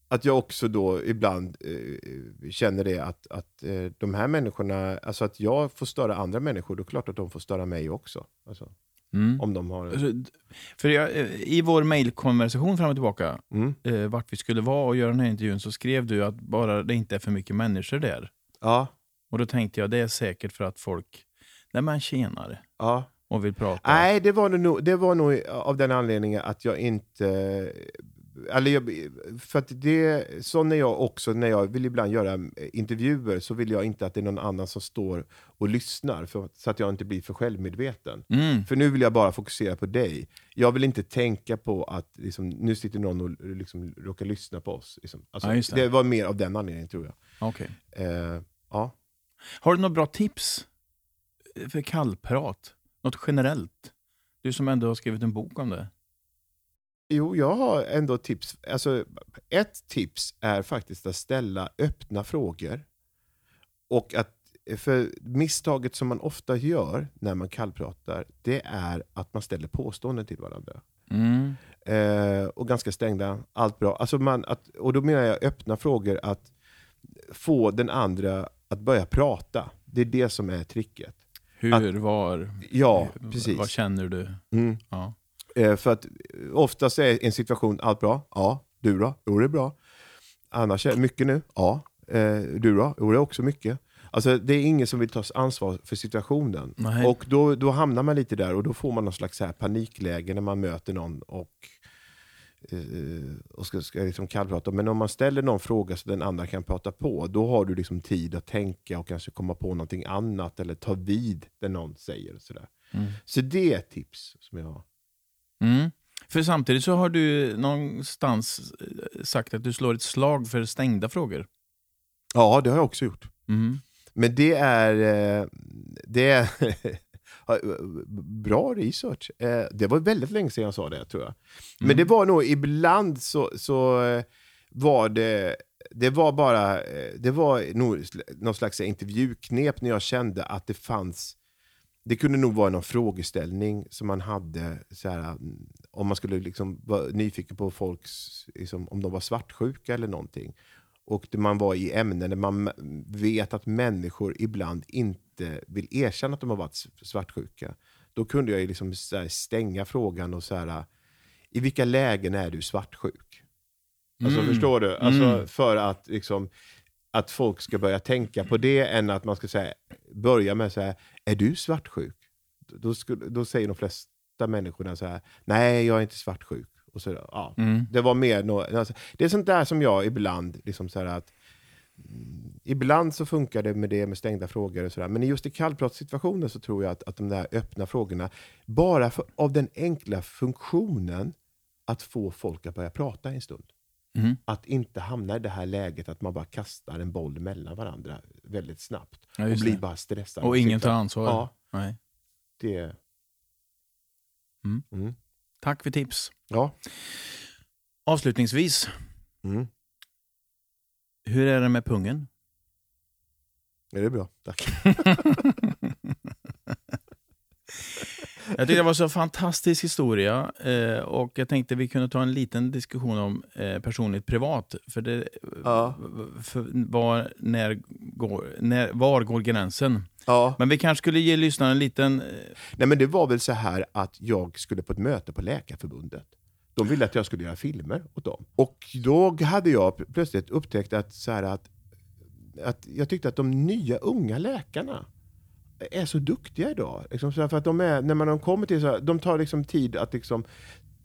att jag också då ibland eh, känner det att, att eh, de här människorna, alltså att jag får störa andra människor, då är det klart att de får störa mig också. Alltså, Mm. om de har... Alltså, För jag, eh, I vår mejlkonversation fram och tillbaka, Mm. eh, vart vi skulle vara och göra den här intervjun, så skrev du att bara det inte är för mycket människor där. Ja, Och då tänkte jag, det är säkert för att folk, nej men tjenare, ja. och vill prata. Nej, det var, nog, det var nog av den anledningen att jag inte... Eller jag, för att det, så när jag också, när jag vill ibland göra intervjuer så vill jag inte att det är någon annan som står och lyssnar för, så att jag inte blir för självmedveten. Mm. För nu vill jag bara fokusera på dig. Jag vill inte tänka på att liksom, nu sitter någon och liksom, råkar lyssna på oss. Liksom. Alltså, Ja, det. det. var mer av den anledningen tror jag. Okej. Eh, ja. Har du några bra tips för kallprat? Något generellt? Du som ändå har skrivit en bok om det. Jo, jag har ändå tips. Alltså, ett tips är faktiskt att ställa öppna frågor. och att, för misstaget som man ofta gör när man kallpratar, det är att man ställer påståenden till varandra. Mm. Eh, och ganska stängda, allt bra. Alltså man, att, och då menar jag öppna frågor, att få den andra att börja prata. Det är det som är tricket. Hur, var, Ja, v- precis. vad känner du? Mm. Ja. Eh, för att oftast är en situation, allt bra? Ja. Du då? Jo, det är bra. Annars är det mycket nu? Ja. Eh, du då? Jo, det är också mycket. Alltså, det är ingen som vill ta ansvar för situationen. Nej. Och då, då hamnar man lite där och då får man någon slags här panikläge när man möter någon och, eh, och ska, ska liksom kallprata. Men om man ställer någon fråga så den andra kan prata på, då har du liksom tid att tänka och kanske komma på någonting annat eller ta vid det någon säger. Och sådär. Mm. Så det är ett tips som jag har. Mm. För samtidigt så har du någonstans eh, sagt att du slår ett slag för stängda frågor. Ja, det har jag också gjort. Mm. Men det är, eh, det är [LAUGHS] bra research. Eh, Det var väldigt länge sedan jag sa det, tror jag. Men Mm. det var nog ibland så, så eh, var det, det var bara, eh, det var nog någon slags intervjuknep när jag kände att det fanns det kunde nog vara någon frågeställning som man hade, så här, mm, om man skulle liksom vara nyfiken på folks, liksom, om de var svartsjuka eller någonting. Och man var i ämnen där man vet att människor ibland inte vill erkänna att de har varit svartsjuka. Då kunde jag liksom stänga frågan och så här, i vilka lägen är du svartsjuk? Alltså Mm. förstår du? Alltså, Mm. För att, liksom, att folk ska börja tänka på det än att man ska säga, börja med så här, är du svartsjuk? Då, skulle, då säger de flesta människorna så här, nej jag är inte svartsjuk. Och så, ja. Mm. Det var mer nå- alltså, Det är sånt där som jag ibland, liksom så att mm, Ibland så funkar det med det med stängda frågor och sådär. Men just i kallpratssituationer så tror jag att, att de där öppna frågorna, bara för, av den enkla funktionen att få folk att börja prata en stund. Mm. Att inte hamna i det här läget att man bara kastar en boll mellan varandra väldigt snabbt. Ja, och blir det. bara stressad. Och ingen tar ansvar. Ja, Nej. det... Mm. Mm. Tack för tips. Ja. Avslutningsvis, Mm. hur är det med pungen? Ja, det är bra. Tack. [LAUGHS] Jag tyckte det var så fantastisk historia eh, och jag tänkte vi kunde ta en liten diskussion om eh, personligt privat. För det, Ja. för var, när går, när, var går gränsen? Ja. Men vi kanske skulle ge lyssnarna en liten... eh, Nej, men det var väl så här att jag skulle på ett möte på Läkarförbundet. De ville att jag skulle göra filmer åt dem. Och då hade jag pl- plötsligt upptäckt att, så att, att jag tyckte att de nya unga läkarna är så duktiga idag. Liksom för att de är, när man de kommer till så här, de tar liksom tid att liksom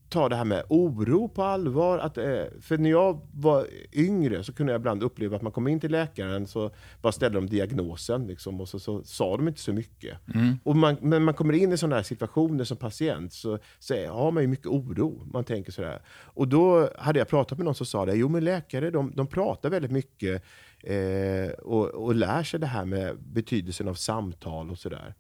ta det här med oro på allvar. Att, eh, för när jag var yngre så kunde jag ibland uppleva att man kom in till läkaren så bara ställde de diagnosen liksom, och så, så sa de inte så mycket. Och man, men man kommer in i sådana här situationer som patient så, så har man ju mycket oro. Man tänker sådär. Och då hade jag pratat med någon som sa det, jo men läkare de, de pratar väldigt mycket eh, och, och lär sig det här med betydelsen av samtal och sådär.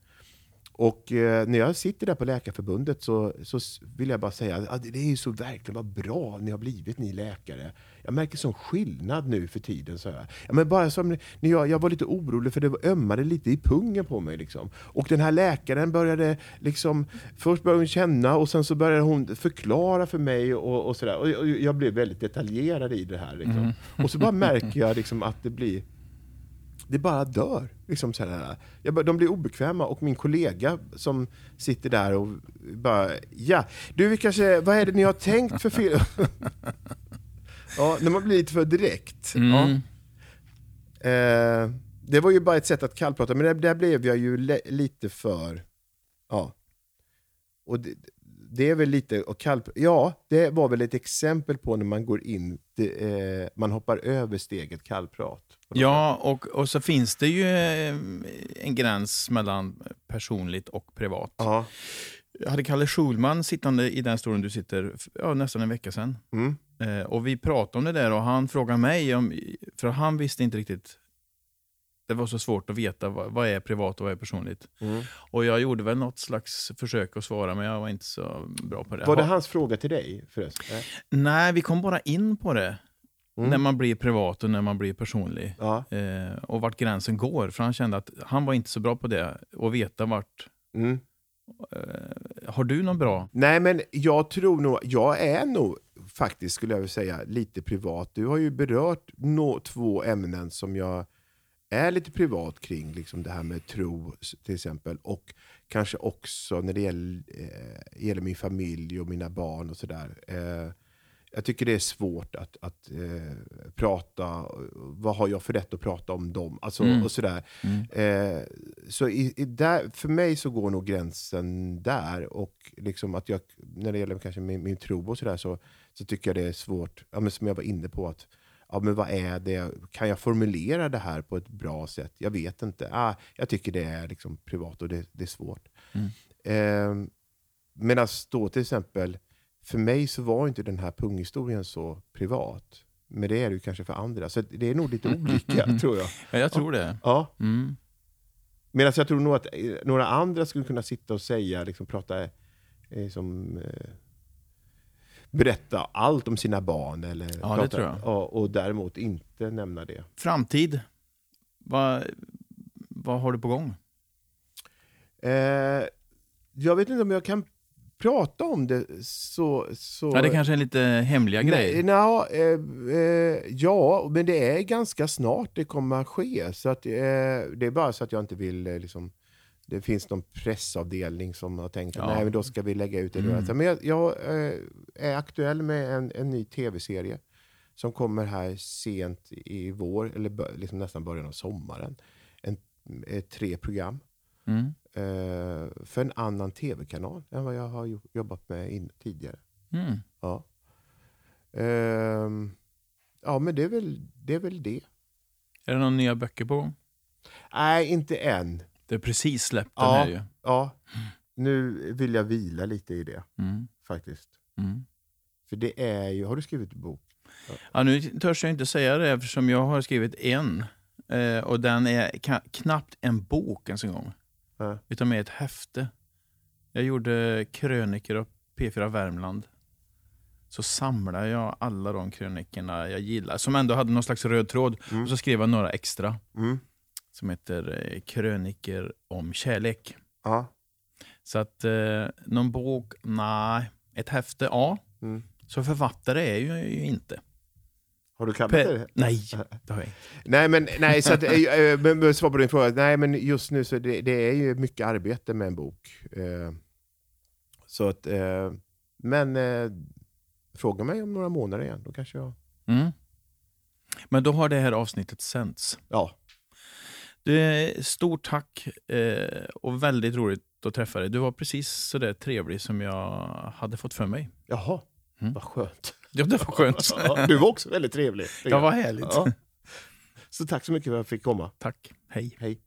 Och eh, när jag sitter där på Läkarförbundet så, så vill jag bara säga att det är ju så verkligen vad bra ni har blivit ni läkare. Jag märker sån skillnad nu för tiden. Så här. Ja, men bara som när jag, jag var lite orolig för det ömmade lite i pungen på mig. Liksom. Och den här läkaren började liksom, först började hon känna och sen så började hon förklara för mig och, och sådär. Och, och jag blev väldigt detaljerad i det här. Liksom. Och så bara märker jag liksom att det blir det bara dör. Liksom så här. Jag de blir obekväma och min kollega som sitter där och bara, ja, du vi kanske, vad är det ni har tänkt för film? [LAUGHS] ja, när man blir lite för direkt. Ja. Mm. Eh, det var ju bara ett sätt att kallprata, men där, där blev jag ju lite för, ja. Och det, det är väl lite att kallprata, ja, det var väl ett exempel på när man går in, det, eh, man hoppar över steget kallprat. Ja, och, och så finns det ju eh, en gräns mellan personligt och privat. Ja. Jag hade Kalle Schulman sittande i den stolen du sitter ja, nästan en vecka sedan. Mm. Eh, och vi pratade om det där och han frågade mig, om, för han visste inte riktigt det var så svårt att veta vad, vad är privat och vad är personligt. Mm. Och jag gjorde väl något slags försök att svara, men jag var inte så bra på det. Var det Ha- hans fråga till dig förresten? Nej. Vi kom bara in på det. Mm. när man blir privat och när man blir personlig. Ja. Eh, och vart gränsen går. För han kände att han var inte så bra på det. Och veta vart. Mm. Eh, har du någon bra? Nej, men jag tror nog, jag är nog faktiskt, skulle jag vilja säga, lite privat. Du har ju berört nå två ämnen som jag är lite privat kring, liksom det här med tro till exempel, och kanske också när det gäller, eh, gäller min familj och mina barn och sådär. Eh, jag tycker det är svårt att, att eh, prata, vad har jag för rätt att prata om dem? Alltså, Mm. och sådär. Mm. Eh, så i, i där, för mig så går nog gränsen där. Och liksom att jag, när det gäller kanske min, min tro och sådär så, så tycker jag det är svårt, ja, men som jag var inne på, att ja, men vad är det? Kan jag formulera det här på ett bra sätt? Jag vet inte. Ah, jag tycker det är liksom privat och det, det är svårt. Mm. Eh, Medan då till exempel, för mig så var inte den här punghistorien så privat. Men det är det ju kanske för andra. Så det är nog lite olika [LAUGHS] tror jag. Ja, jag tror det. Ja. Mm. Medan jag tror nog att eh, några andra skulle kunna sitta och säga, liksom prata, eh, som, eh, berätta allt om sina barn. Eller det prata, tror jag. Ja, och däremot inte nämna det. Framtid. Vad, vad har du på gång? Eh, jag vet inte om jag kan prata om det så... så Ja, det kanske är lite hemliga Nej, grejer. nja, eh, eh, ja, men det är ganska snart det kommer att ske. Så att, eh, det är bara så att jag inte vill... Eh, liksom, det finns någon pressavdelning som har tänkt att Ja. nej, då ska vi lägga ut det. Mm. Men jag, jag eh, är aktuell med en, en ny tv-serie som kommer här sent i vår, eller liksom nästan början av sommaren. En, tre program Mm. eh, för en annan tv-kanal än vad jag har jo- jobbat med in, tidigare. Mm. Ja. Ehm, ja, men det är, väl, det är väl det. Är det några nya böcker på gång? Nej, inte än. Det är precis släppt Ja. den här ju. Ja, nu vill jag vila lite i det Mm. faktiskt. Mm. För det är ju, har du skrivit en bok? Ja, nu törs jag inte säga det eftersom jag har skrivit en. Eh, och den är knappt en bok ens en gång. Ja. Utan mer ett häfte. Jag gjorde kröniker av P4 Värmland. Så samlade jag alla de krönikerna jag gillar, som ändå hade någon slags röd tråd. Mm. Och så skrev jag några extra Mm. Som heter eh, Kröniker om kärlek. Ja. Så att eh, någon bok, nej. Ett häfte, ja. Mm. Så författare är jag ju inte. Har du kallat Pe- det? nej, [LAUGHS] det har jag inte. Nej, men, nej, så att, eh, eh, men svar på din fråga. Nej, men just nu så det, det är ju mycket arbete med en bok. Eh, så att, eh, men eh, fråga mig om några månader igen, då kanske jag... Mm. Men då har det här avsnittet sänts. Ja, Du, stort tack eh, och väldigt roligt att träffa dig. Du var precis så där trevlig som jag hade fått för mig. jaha, Mm. vad skönt. Ja, det var skönt. [LAUGHS] Ja, du var också väldigt trevlig. Ja, vad härligt. Ja. Så tack så mycket för att jag fick komma. Tack. Hej. Hej.